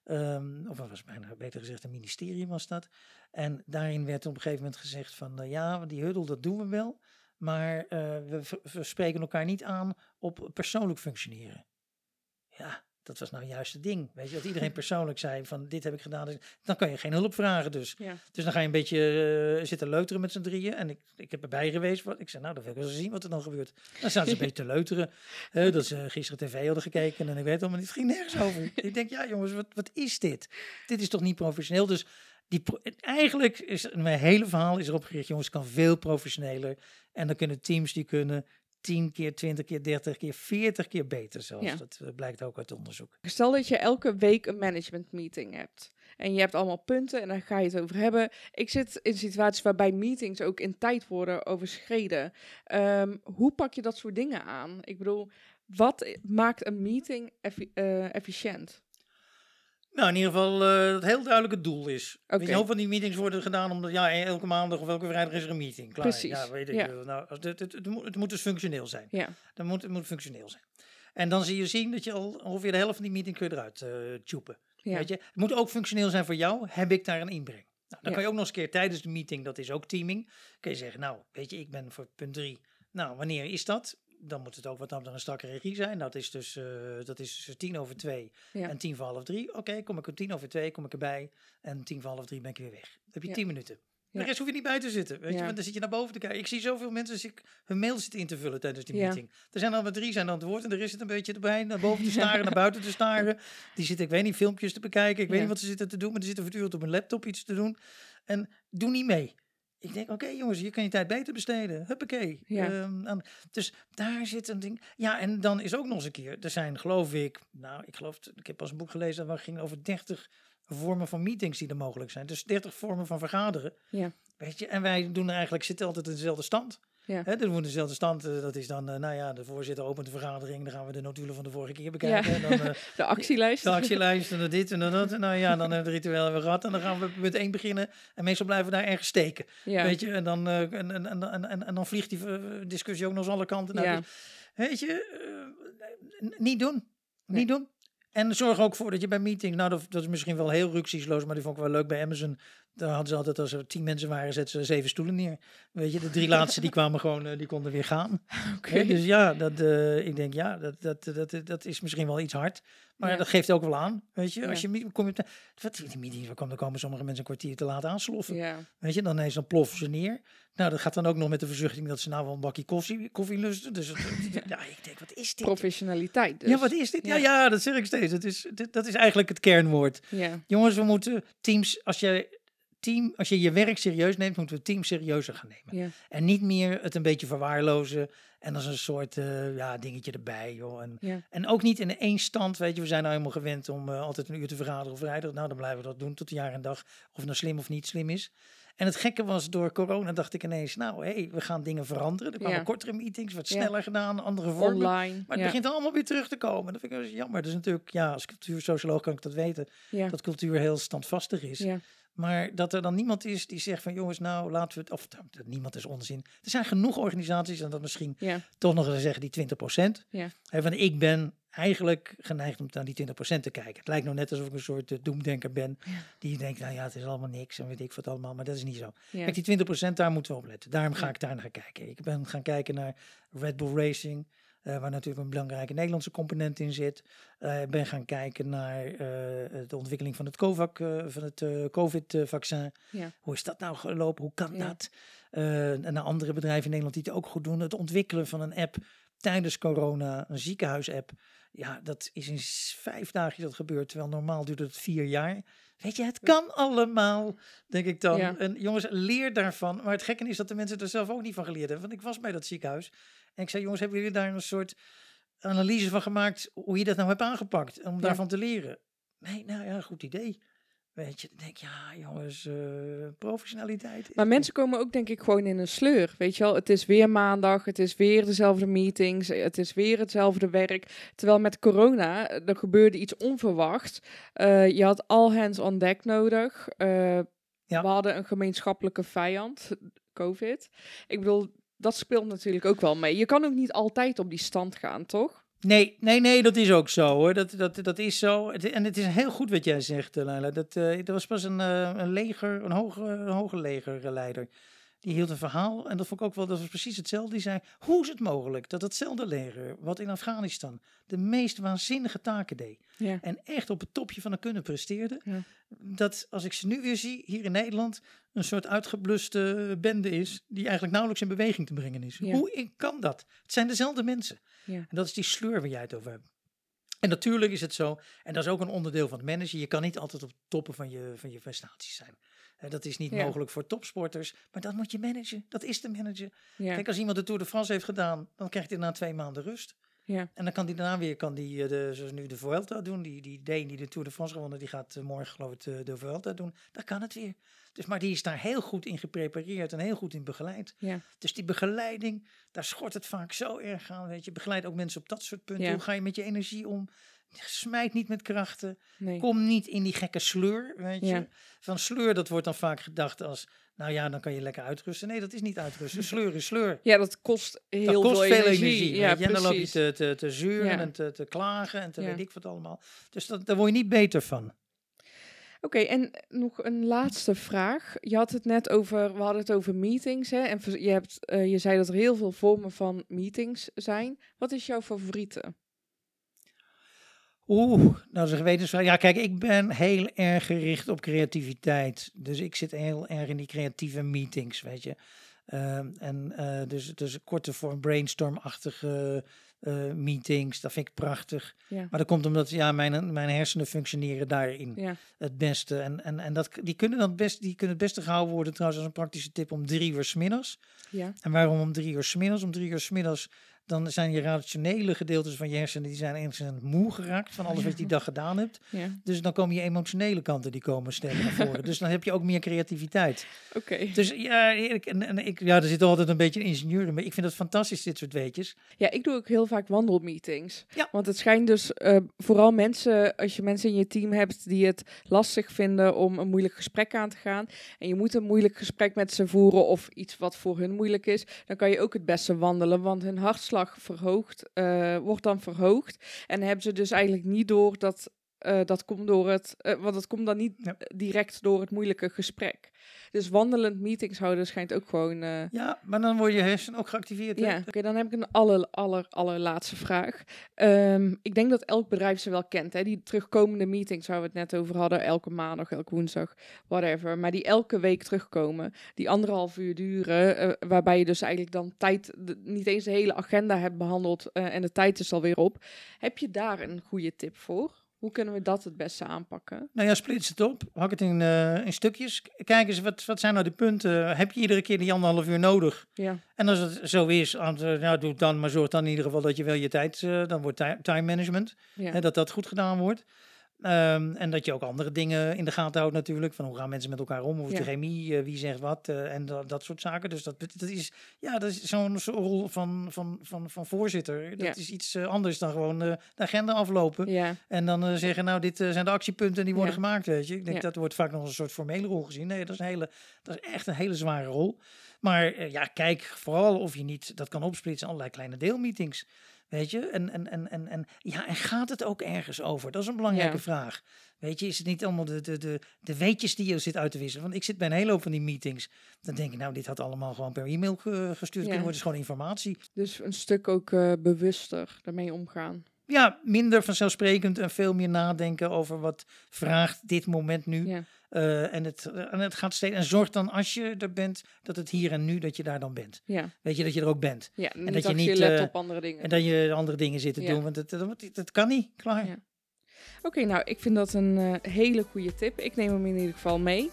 Ehm, of was bijna beter gezegd een ministerie was dat. En daarin werd op een gegeven moment gezegd van eh, ja, die huddle dat doen we wel. Maar eh, we spreken elkaar niet aan op persoonlijk functioneren. Ja, dat was nou juist het ding. Weet je, dat iedereen persoonlijk zei van dit heb ik gedaan. dus- Dan kan je geen hulp vragen dus. Ja. Dus dan ga je een beetje eh, zitten leuteren met z'n drieën. En ik, ik heb erbij geweest. Wat, ik zei, nou, dan wil ik wel eens zien wat er dan gebeurt. Dan zaten ze een beetje te leuteren. dat ze gisteren tv hadden gekeken. En ik weet allemaal niet, het ging nergens over. ik denk, ja jongens, wat, wat is dit? Dit is toch niet professioneel? Dus Die pro- eigenlijk is mijn hele verhaal is erop gericht, jongens, het kan veel professioneler. En dan kunnen teams die kunnen 10 keer, 20 keer, 30 keer, 40 keer beter zelfs. Ja. Dat eh, blijkt ook uit onderzoek. Stel dat je elke week een management meeting hebt. En je hebt allemaal punten en daar ga je het over hebben. Ik zit in situaties waarbij meetings ook in tijd worden overschreden. Ehm, hoe pak je dat soort dingen aan? Ik bedoel, wat maakt een meeting effi- eh, efficiënt? Nou, in ieder geval eh, dat heel duidelijk het doel is. Weet Oké. je, heel van die meetings worden gedaan omdat ja, elke maandag of elke vrijdag is er een meeting. Klaar. Precies, Ja, weet ik. ja. veel. Nou, als het, het, het, moet, het moet dus functioneel zijn. Ja, Dan moet, het moet functioneel zijn. En dan zie je zien dat je al ongeveer de helft van die meeting kun je eruit tjoepen. ja. Weet je? Het moet ook functioneel zijn voor jou. Heb ik daar een inbreng? Nou, dan Ja. kan je ook nog eens een keer tijdens de meeting, dat is ook teaming, kun je zeggen, nou, weet je, ik ben voor punt drie. Nou, wanneer is dat? Dan moet het ook wat dan een strakke regie zijn. Dat is dus, eh, dat is dus tien over twee Ja. en tien voor half drie. Oké, kom ik om tien over twee, kom ik erbij. En tien voor half drie ben ik weer weg. Dan heb je Ja. tien minuten. De Ja. rest hoef je niet bij te zitten. Weet je, want dan zit je naar boven te kijken. Ik zie zoveel mensen zie ik hun mail zitten in te vullen tijdens die meeting. Er zijn al maar drie zijn aan het woord en de rest zit een beetje erbij. Naar boven te staren, naar buiten te staren. Die zitten, ik weet niet, filmpjes te bekijken. Ik weet niet wat ze zitten te doen, maar die zitten voortdurend op een laptop iets te doen. En doe niet mee. Ik denk, oké jongens, hier kan je tijd beter besteden. Huppakee. Ja. Ehm, dus daar zit een ding. Ja, en dan is ook nog eens een keer, er zijn geloof ik, nou ik geloof, ik heb pas een boek gelezen waar ging over 30 vormen van meetings die er mogelijk zijn. Dus 30 vormen van vergaderen. Ja. Weet je, en wij doen eigenlijk, zitten altijd in dezelfde stand. Ja. Moet dezelfde stand, eh, dat is dan, eh, nou ja, de voorzitter opent de vergadering, dan gaan we de notulen van de vorige keer bekijken. En dan eh, De actielijst. de actielijst en dan dit en dan dat. En nou ja, dan hebben we het ritueel weer gehad en dan gaan we met één beginnen. En meestal blijven we daar ergens steken. ja. Weet je, en dan, en, en, en, en, en, dan vliegt die discussie ook nog eens alle kanten. Nou, Ja. dus, weet je, niet doen. Nee. Niet doen. En zorg ook voor dat je bij meetings, nou dat, dat is misschien wel heel ruksieloos, maar die vond ik wel leuk bij Amazon. Daar hadden ze altijd, als er tien mensen waren, zetten ze zeven stoelen neer. Weet je, de drie laatste die kwamen gewoon, eh, die konden weer gaan. Oké. Dus ja, dat, eh, ik denk ja, dat, dat, dat, dat is misschien wel iets hard. Maar dat geeft ook wel aan, weet je. Als je kom je wat, die komen, dan komen sommige mensen een kwartier te laat aansloffen. Ja. Weet je, dan ineens dan ploffen ze neer. Nou, dat gaat dan ook nog met de verzuchting dat ze nou wel een bakje koffie, koffie lusten. Dus ja, ik denk, wat is dit? Professionaliteit dus. Ja, wat is dit? Ja, Ja. dat zeg ik steeds. Het is, dat is eigenlijk het kernwoord. Ja. Jongens, we moeten teams, als je, team, als je je werk serieus neemt, moeten we teams serieuzer gaan nemen. Ja. En niet meer het een beetje verwaarlozen en als een soort eh, ja, dingetje erbij. Joh. En, Ja. en ook niet in één stand, weet je, we zijn nou helemaal gewend om eh, altijd een uur te vergaderen op vrijdag. Nou, dan blijven we dat doen tot de jaar en dag, of het nou slim of niet slim is. En het gekke was, door corona dacht ik ineens, nou, hé, hey, we gaan dingen veranderen. Er kwamen Ja. kortere meetings, wat Ja. sneller gedaan, andere vormen. Online. Maar het ja. begint allemaal weer terug te komen. Dat vind ik wel jammer. Dat is natuurlijk, ja, als cultuursocioloog kan ik dat weten. ja. Dat cultuur heel standvastig is. Maar dat er dan niemand is die zegt van jongens, nou laten we het. Of dat niemand is onzin. Er zijn genoeg organisaties, en dat misschien Ja. toch nog eens zeggen die 20%. Ja. Hè, want ik ben eigenlijk geneigd om naar die 20% te kijken. Het lijkt nou net alsof ik een soort eh, doemdenker ben. Die denkt, nou ja, het is allemaal niks en weet ik wat allemaal. Maar dat is niet zo. Kijk, die 20% daar moeten we op letten. Daarom ga ik daar naar kijken. Ik ben gaan kijken naar Red Bull Racing. Eh, waar natuurlijk een belangrijke Nederlandse component in zit. Eh, Ik ben gaan kijken naar eh, de ontwikkeling van het, COVAC, van het COVID-vaccin. Ja. Hoe is dat nou gelopen? Hoe kan Ja. dat? En naar andere bedrijven in Nederland die het ook goed doen. Het ontwikkelen van een app tijdens corona, een ziekenhuisapp. Ja, dat is in vijf dagen dat gebeurd. Terwijl normaal duurt het vier jaar. Weet je, het kan allemaal, denk ik dan. Ja. En jongens, leer daarvan. Maar het gekke is dat de mensen er zelf ook niet van geleerd hebben. Want ik was bij dat ziekenhuis. En ik zei, jongens, hebben jullie daar een soort analyse van gemaakt hoe je dat nou hebt aangepakt? Om Ja. daarvan te leren. Nee, nou ja, goed idee. Weet je, dan denk ik, ja jongens, eh, professionaliteit. Maar mensen komen ook denk ik gewoon in een sleur. Weet je wel, het is weer maandag, het is weer dezelfde meetings, het is weer hetzelfde werk. Terwijl met corona, eh, er gebeurde iets onverwachts. Eh, je had al hands on deck nodig. Ja. We hadden een gemeenschappelijke vijand, COVID. Ik bedoel, dat speelt natuurlijk ook wel mee. Je kan ook niet altijd op die stand gaan, toch? Nee, nee, nee, dat is ook zo hoor. Dat, dat, dat is zo. En het is heel goed wat jij zegt, eh, Laila. Dat, eh, er was pas een, eh, een leger, een hoge, een hoge legerleider. Die hield een verhaal en dat vond ik ook wel, dat was precies hetzelfde. Die zei, hoe is het mogelijk dat hetzelfde leger, wat in Afghanistan de meest waanzinnige taken deed. Ja. En echt op het topje van de kunnen presteerde. Ja. Dat als ik ze nu weer zie, hier in Nederland, een soort uitgebluste bende is. Die eigenlijk nauwelijks in beweging te brengen is. Ja. Hoe kan dat? Het zijn dezelfde mensen. En dat is die sleur waar jij het over hebt. En natuurlijk is het zo, en dat is ook een onderdeel van het managen. Je kan niet altijd op toppen van je, van je prestaties zijn. Eh, dat is niet Ja. mogelijk voor topsporters. Maar dat moet je managen. Dat is te managen. Ja. Kijk, als iemand de Tour de France heeft gedaan, dan krijgt hij na twee maanden rust. Ja. En dan kan hij daarna weer, kan die, eh, de, zoals nu de Vuelta doen. Die, die Deen die de Tour de France gewonnen, die gaat eh, morgen geloof ik de, de Vuelta doen. Dan kan het weer. Dus, maar die is daar heel goed in geprepareerd en heel goed in begeleid. Ja. Dus die begeleiding, daar schort het vaak zo erg aan. Weet je, begeleid ook mensen op dat soort punten. Ja. Hoe ga je met je energie om? Smijt niet met krachten. Nee. Kom niet in die gekke sleur, weet je. Ja. Van sleur, dat wordt dan vaak gedacht als... Nou ja, dan kan je lekker uitrusten. Nee, dat is niet uitrusten. Sleur is sleur. Ja, dat kost heel Dat kost veel veel energie. energie. Ja, je. En dan loop je precies. te, te, te Ja. en te, te klagen en te weet ik wat allemaal. Dus dat, daar word je niet beter van. Oké, en nog een laatste vraag. Je had het net over, we hadden het over meetings, hè? En je, hebt, eh, je zei dat er heel veel vormen van meetings zijn. Wat is jouw favoriete? Oeh, nou dat is een gewetensvraag. Ja, kijk, ik ben heel erg gericht op creativiteit. Dus ik zit heel erg in die creatieve meetings, weet je. Ehm, en eh, dus, dus korte vorm brainstormachtige eh, meetings, dat vind ik prachtig. Ja. Maar dat komt omdat ja, mijn, mijn hersenen functioneren daarin Ja, het beste. En, en, en dat, die, kunnen dan best, die kunnen het beste gehouden worden trouwens als een praktische tip om drie uur 's middags. ja, En waarom om drie uur 's middags? Om drie uur 's middags, dan zijn je rationele gedeeltes van je hersenen, die zijn enigszins moe geraakt van alles wat je die dag gedaan hebt. ja. Dus dan komen je emotionele kanten, die komen sterk naar voren. dus dan heb je ook meer creativiteit. Oké. Dus ja, ik, en, en ik, ja, er zit altijd een beetje een ingenieur in, maar ik vind het fantastisch, dit soort weetjes. Ja, ik doe ook heel vaak wandelmeetings. Ja. Want het schijnt dus eh, vooral mensen, als je mensen in je team hebt die het lastig vinden om een moeilijk gesprek aan te gaan. En je moet een moeilijk gesprek met ze voeren of iets wat voor hun moeilijk is. Dan kan je ook het beste wandelen, want hun hartslag eh, wordt dan verhoogd. En hebben ze dus eigenlijk niet door dat eh, dat komt door het, eh, want dat komt dan niet Ja. direct door het moeilijke gesprek. Dus wandelend meetings houden schijnt ook gewoon eh, Ja, maar dan word je hersenen ook geactiveerd. ja, oké, dan heb ik een aller, aller, allerlaatste vraag. Ehm, ik denk dat elk bedrijf ze wel kent, hè? Die terugkomende meetings waar we het net over hadden, elke maandag, elke woensdag, whatever. Maar die elke week terugkomen, die anderhalf uur duren, eh, waarbij je dus eigenlijk dan tijd, de- niet eens de hele agenda hebt behandeld eh, en de tijd is alweer op. Heb je daar een goede tip voor? Hoe kunnen we dat het beste aanpakken? Nou ja, splits het op. Hak het in, eh, in stukjes. Kijk eens, wat, wat zijn nou de punten? Heb je iedere keer die anderhalf uur nodig? Ja, En als het zo is, het, nou, doe dan, maar zorg dan in ieder geval dat je wel je tijd, eh, dan wordt ti- time management, ja, hè, dat dat goed gedaan wordt. Ehm, en dat je ook andere dingen in de gaten houdt natuurlijk. Van hoe gaan mensen met elkaar om? Hoe is de chemie? eh, wie zegt wat? eh, en dat, dat soort zaken. Dus dat, dat is, ja, dat is zo'n rol van, van, van, van voorzitter. Dat is iets eh, anders dan gewoon de agenda aflopen. En dan zeggen, nou, dit zijn de actiepunten en die worden gemaakt, weet je. Ik denk dat wordt vaak nog als een soort formele rol gezien. Nee, dat is, een hele, dat is echt een hele zware rol. Maar ja, kijk vooral of je niet dat kan opsplitsen in allerlei kleine deelmeetings. Weet je, en, en, en, en, en, ja, en gaat het ook ergens over? Dat is een belangrijke Ja. vraag. Weet je, is het niet allemaal de, de, de, de weetjes die je zit uit te wisselen? Want ik zit bij een hele hoop van die meetings. Dan denk ik, nou, dit had allemaal gewoon per e-mail ge- gestuurd kunnen worden. is gewoon informatie. dus een stuk ook eh, bewuster daarmee omgaan. Ja, minder vanzelfsprekend en veel meer nadenken over wat vraagt dit moment nu. Ja, Eh, en, het, en het gaat steeds. En zorg dan als je er bent, dat het hier en nu dat je daar dan bent. ja, Weet je dat je er ook bent. ja. niet dat je niet, laptop eh, andere dingen. En dat je andere dingen zit te Ja. doen. Want het, het, het kan niet. Klaar. Ja. Oké, nou, ik vind dat een eh, hele goede tip. Ik neem hem in ieder geval mee.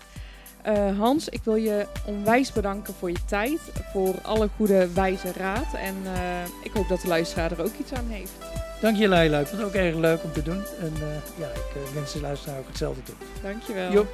Eh, Hans, ik wil je onwijs bedanken voor je tijd, voor alle goede wijze raad. En eh, ik hoop dat de luisteraar er ook iets aan heeft. Dank je, Leila. Ik vond het ook erg leuk om te doen. En eh, ja, ik wens de luisteraar ook hetzelfde toe. Dankjewel. Joep.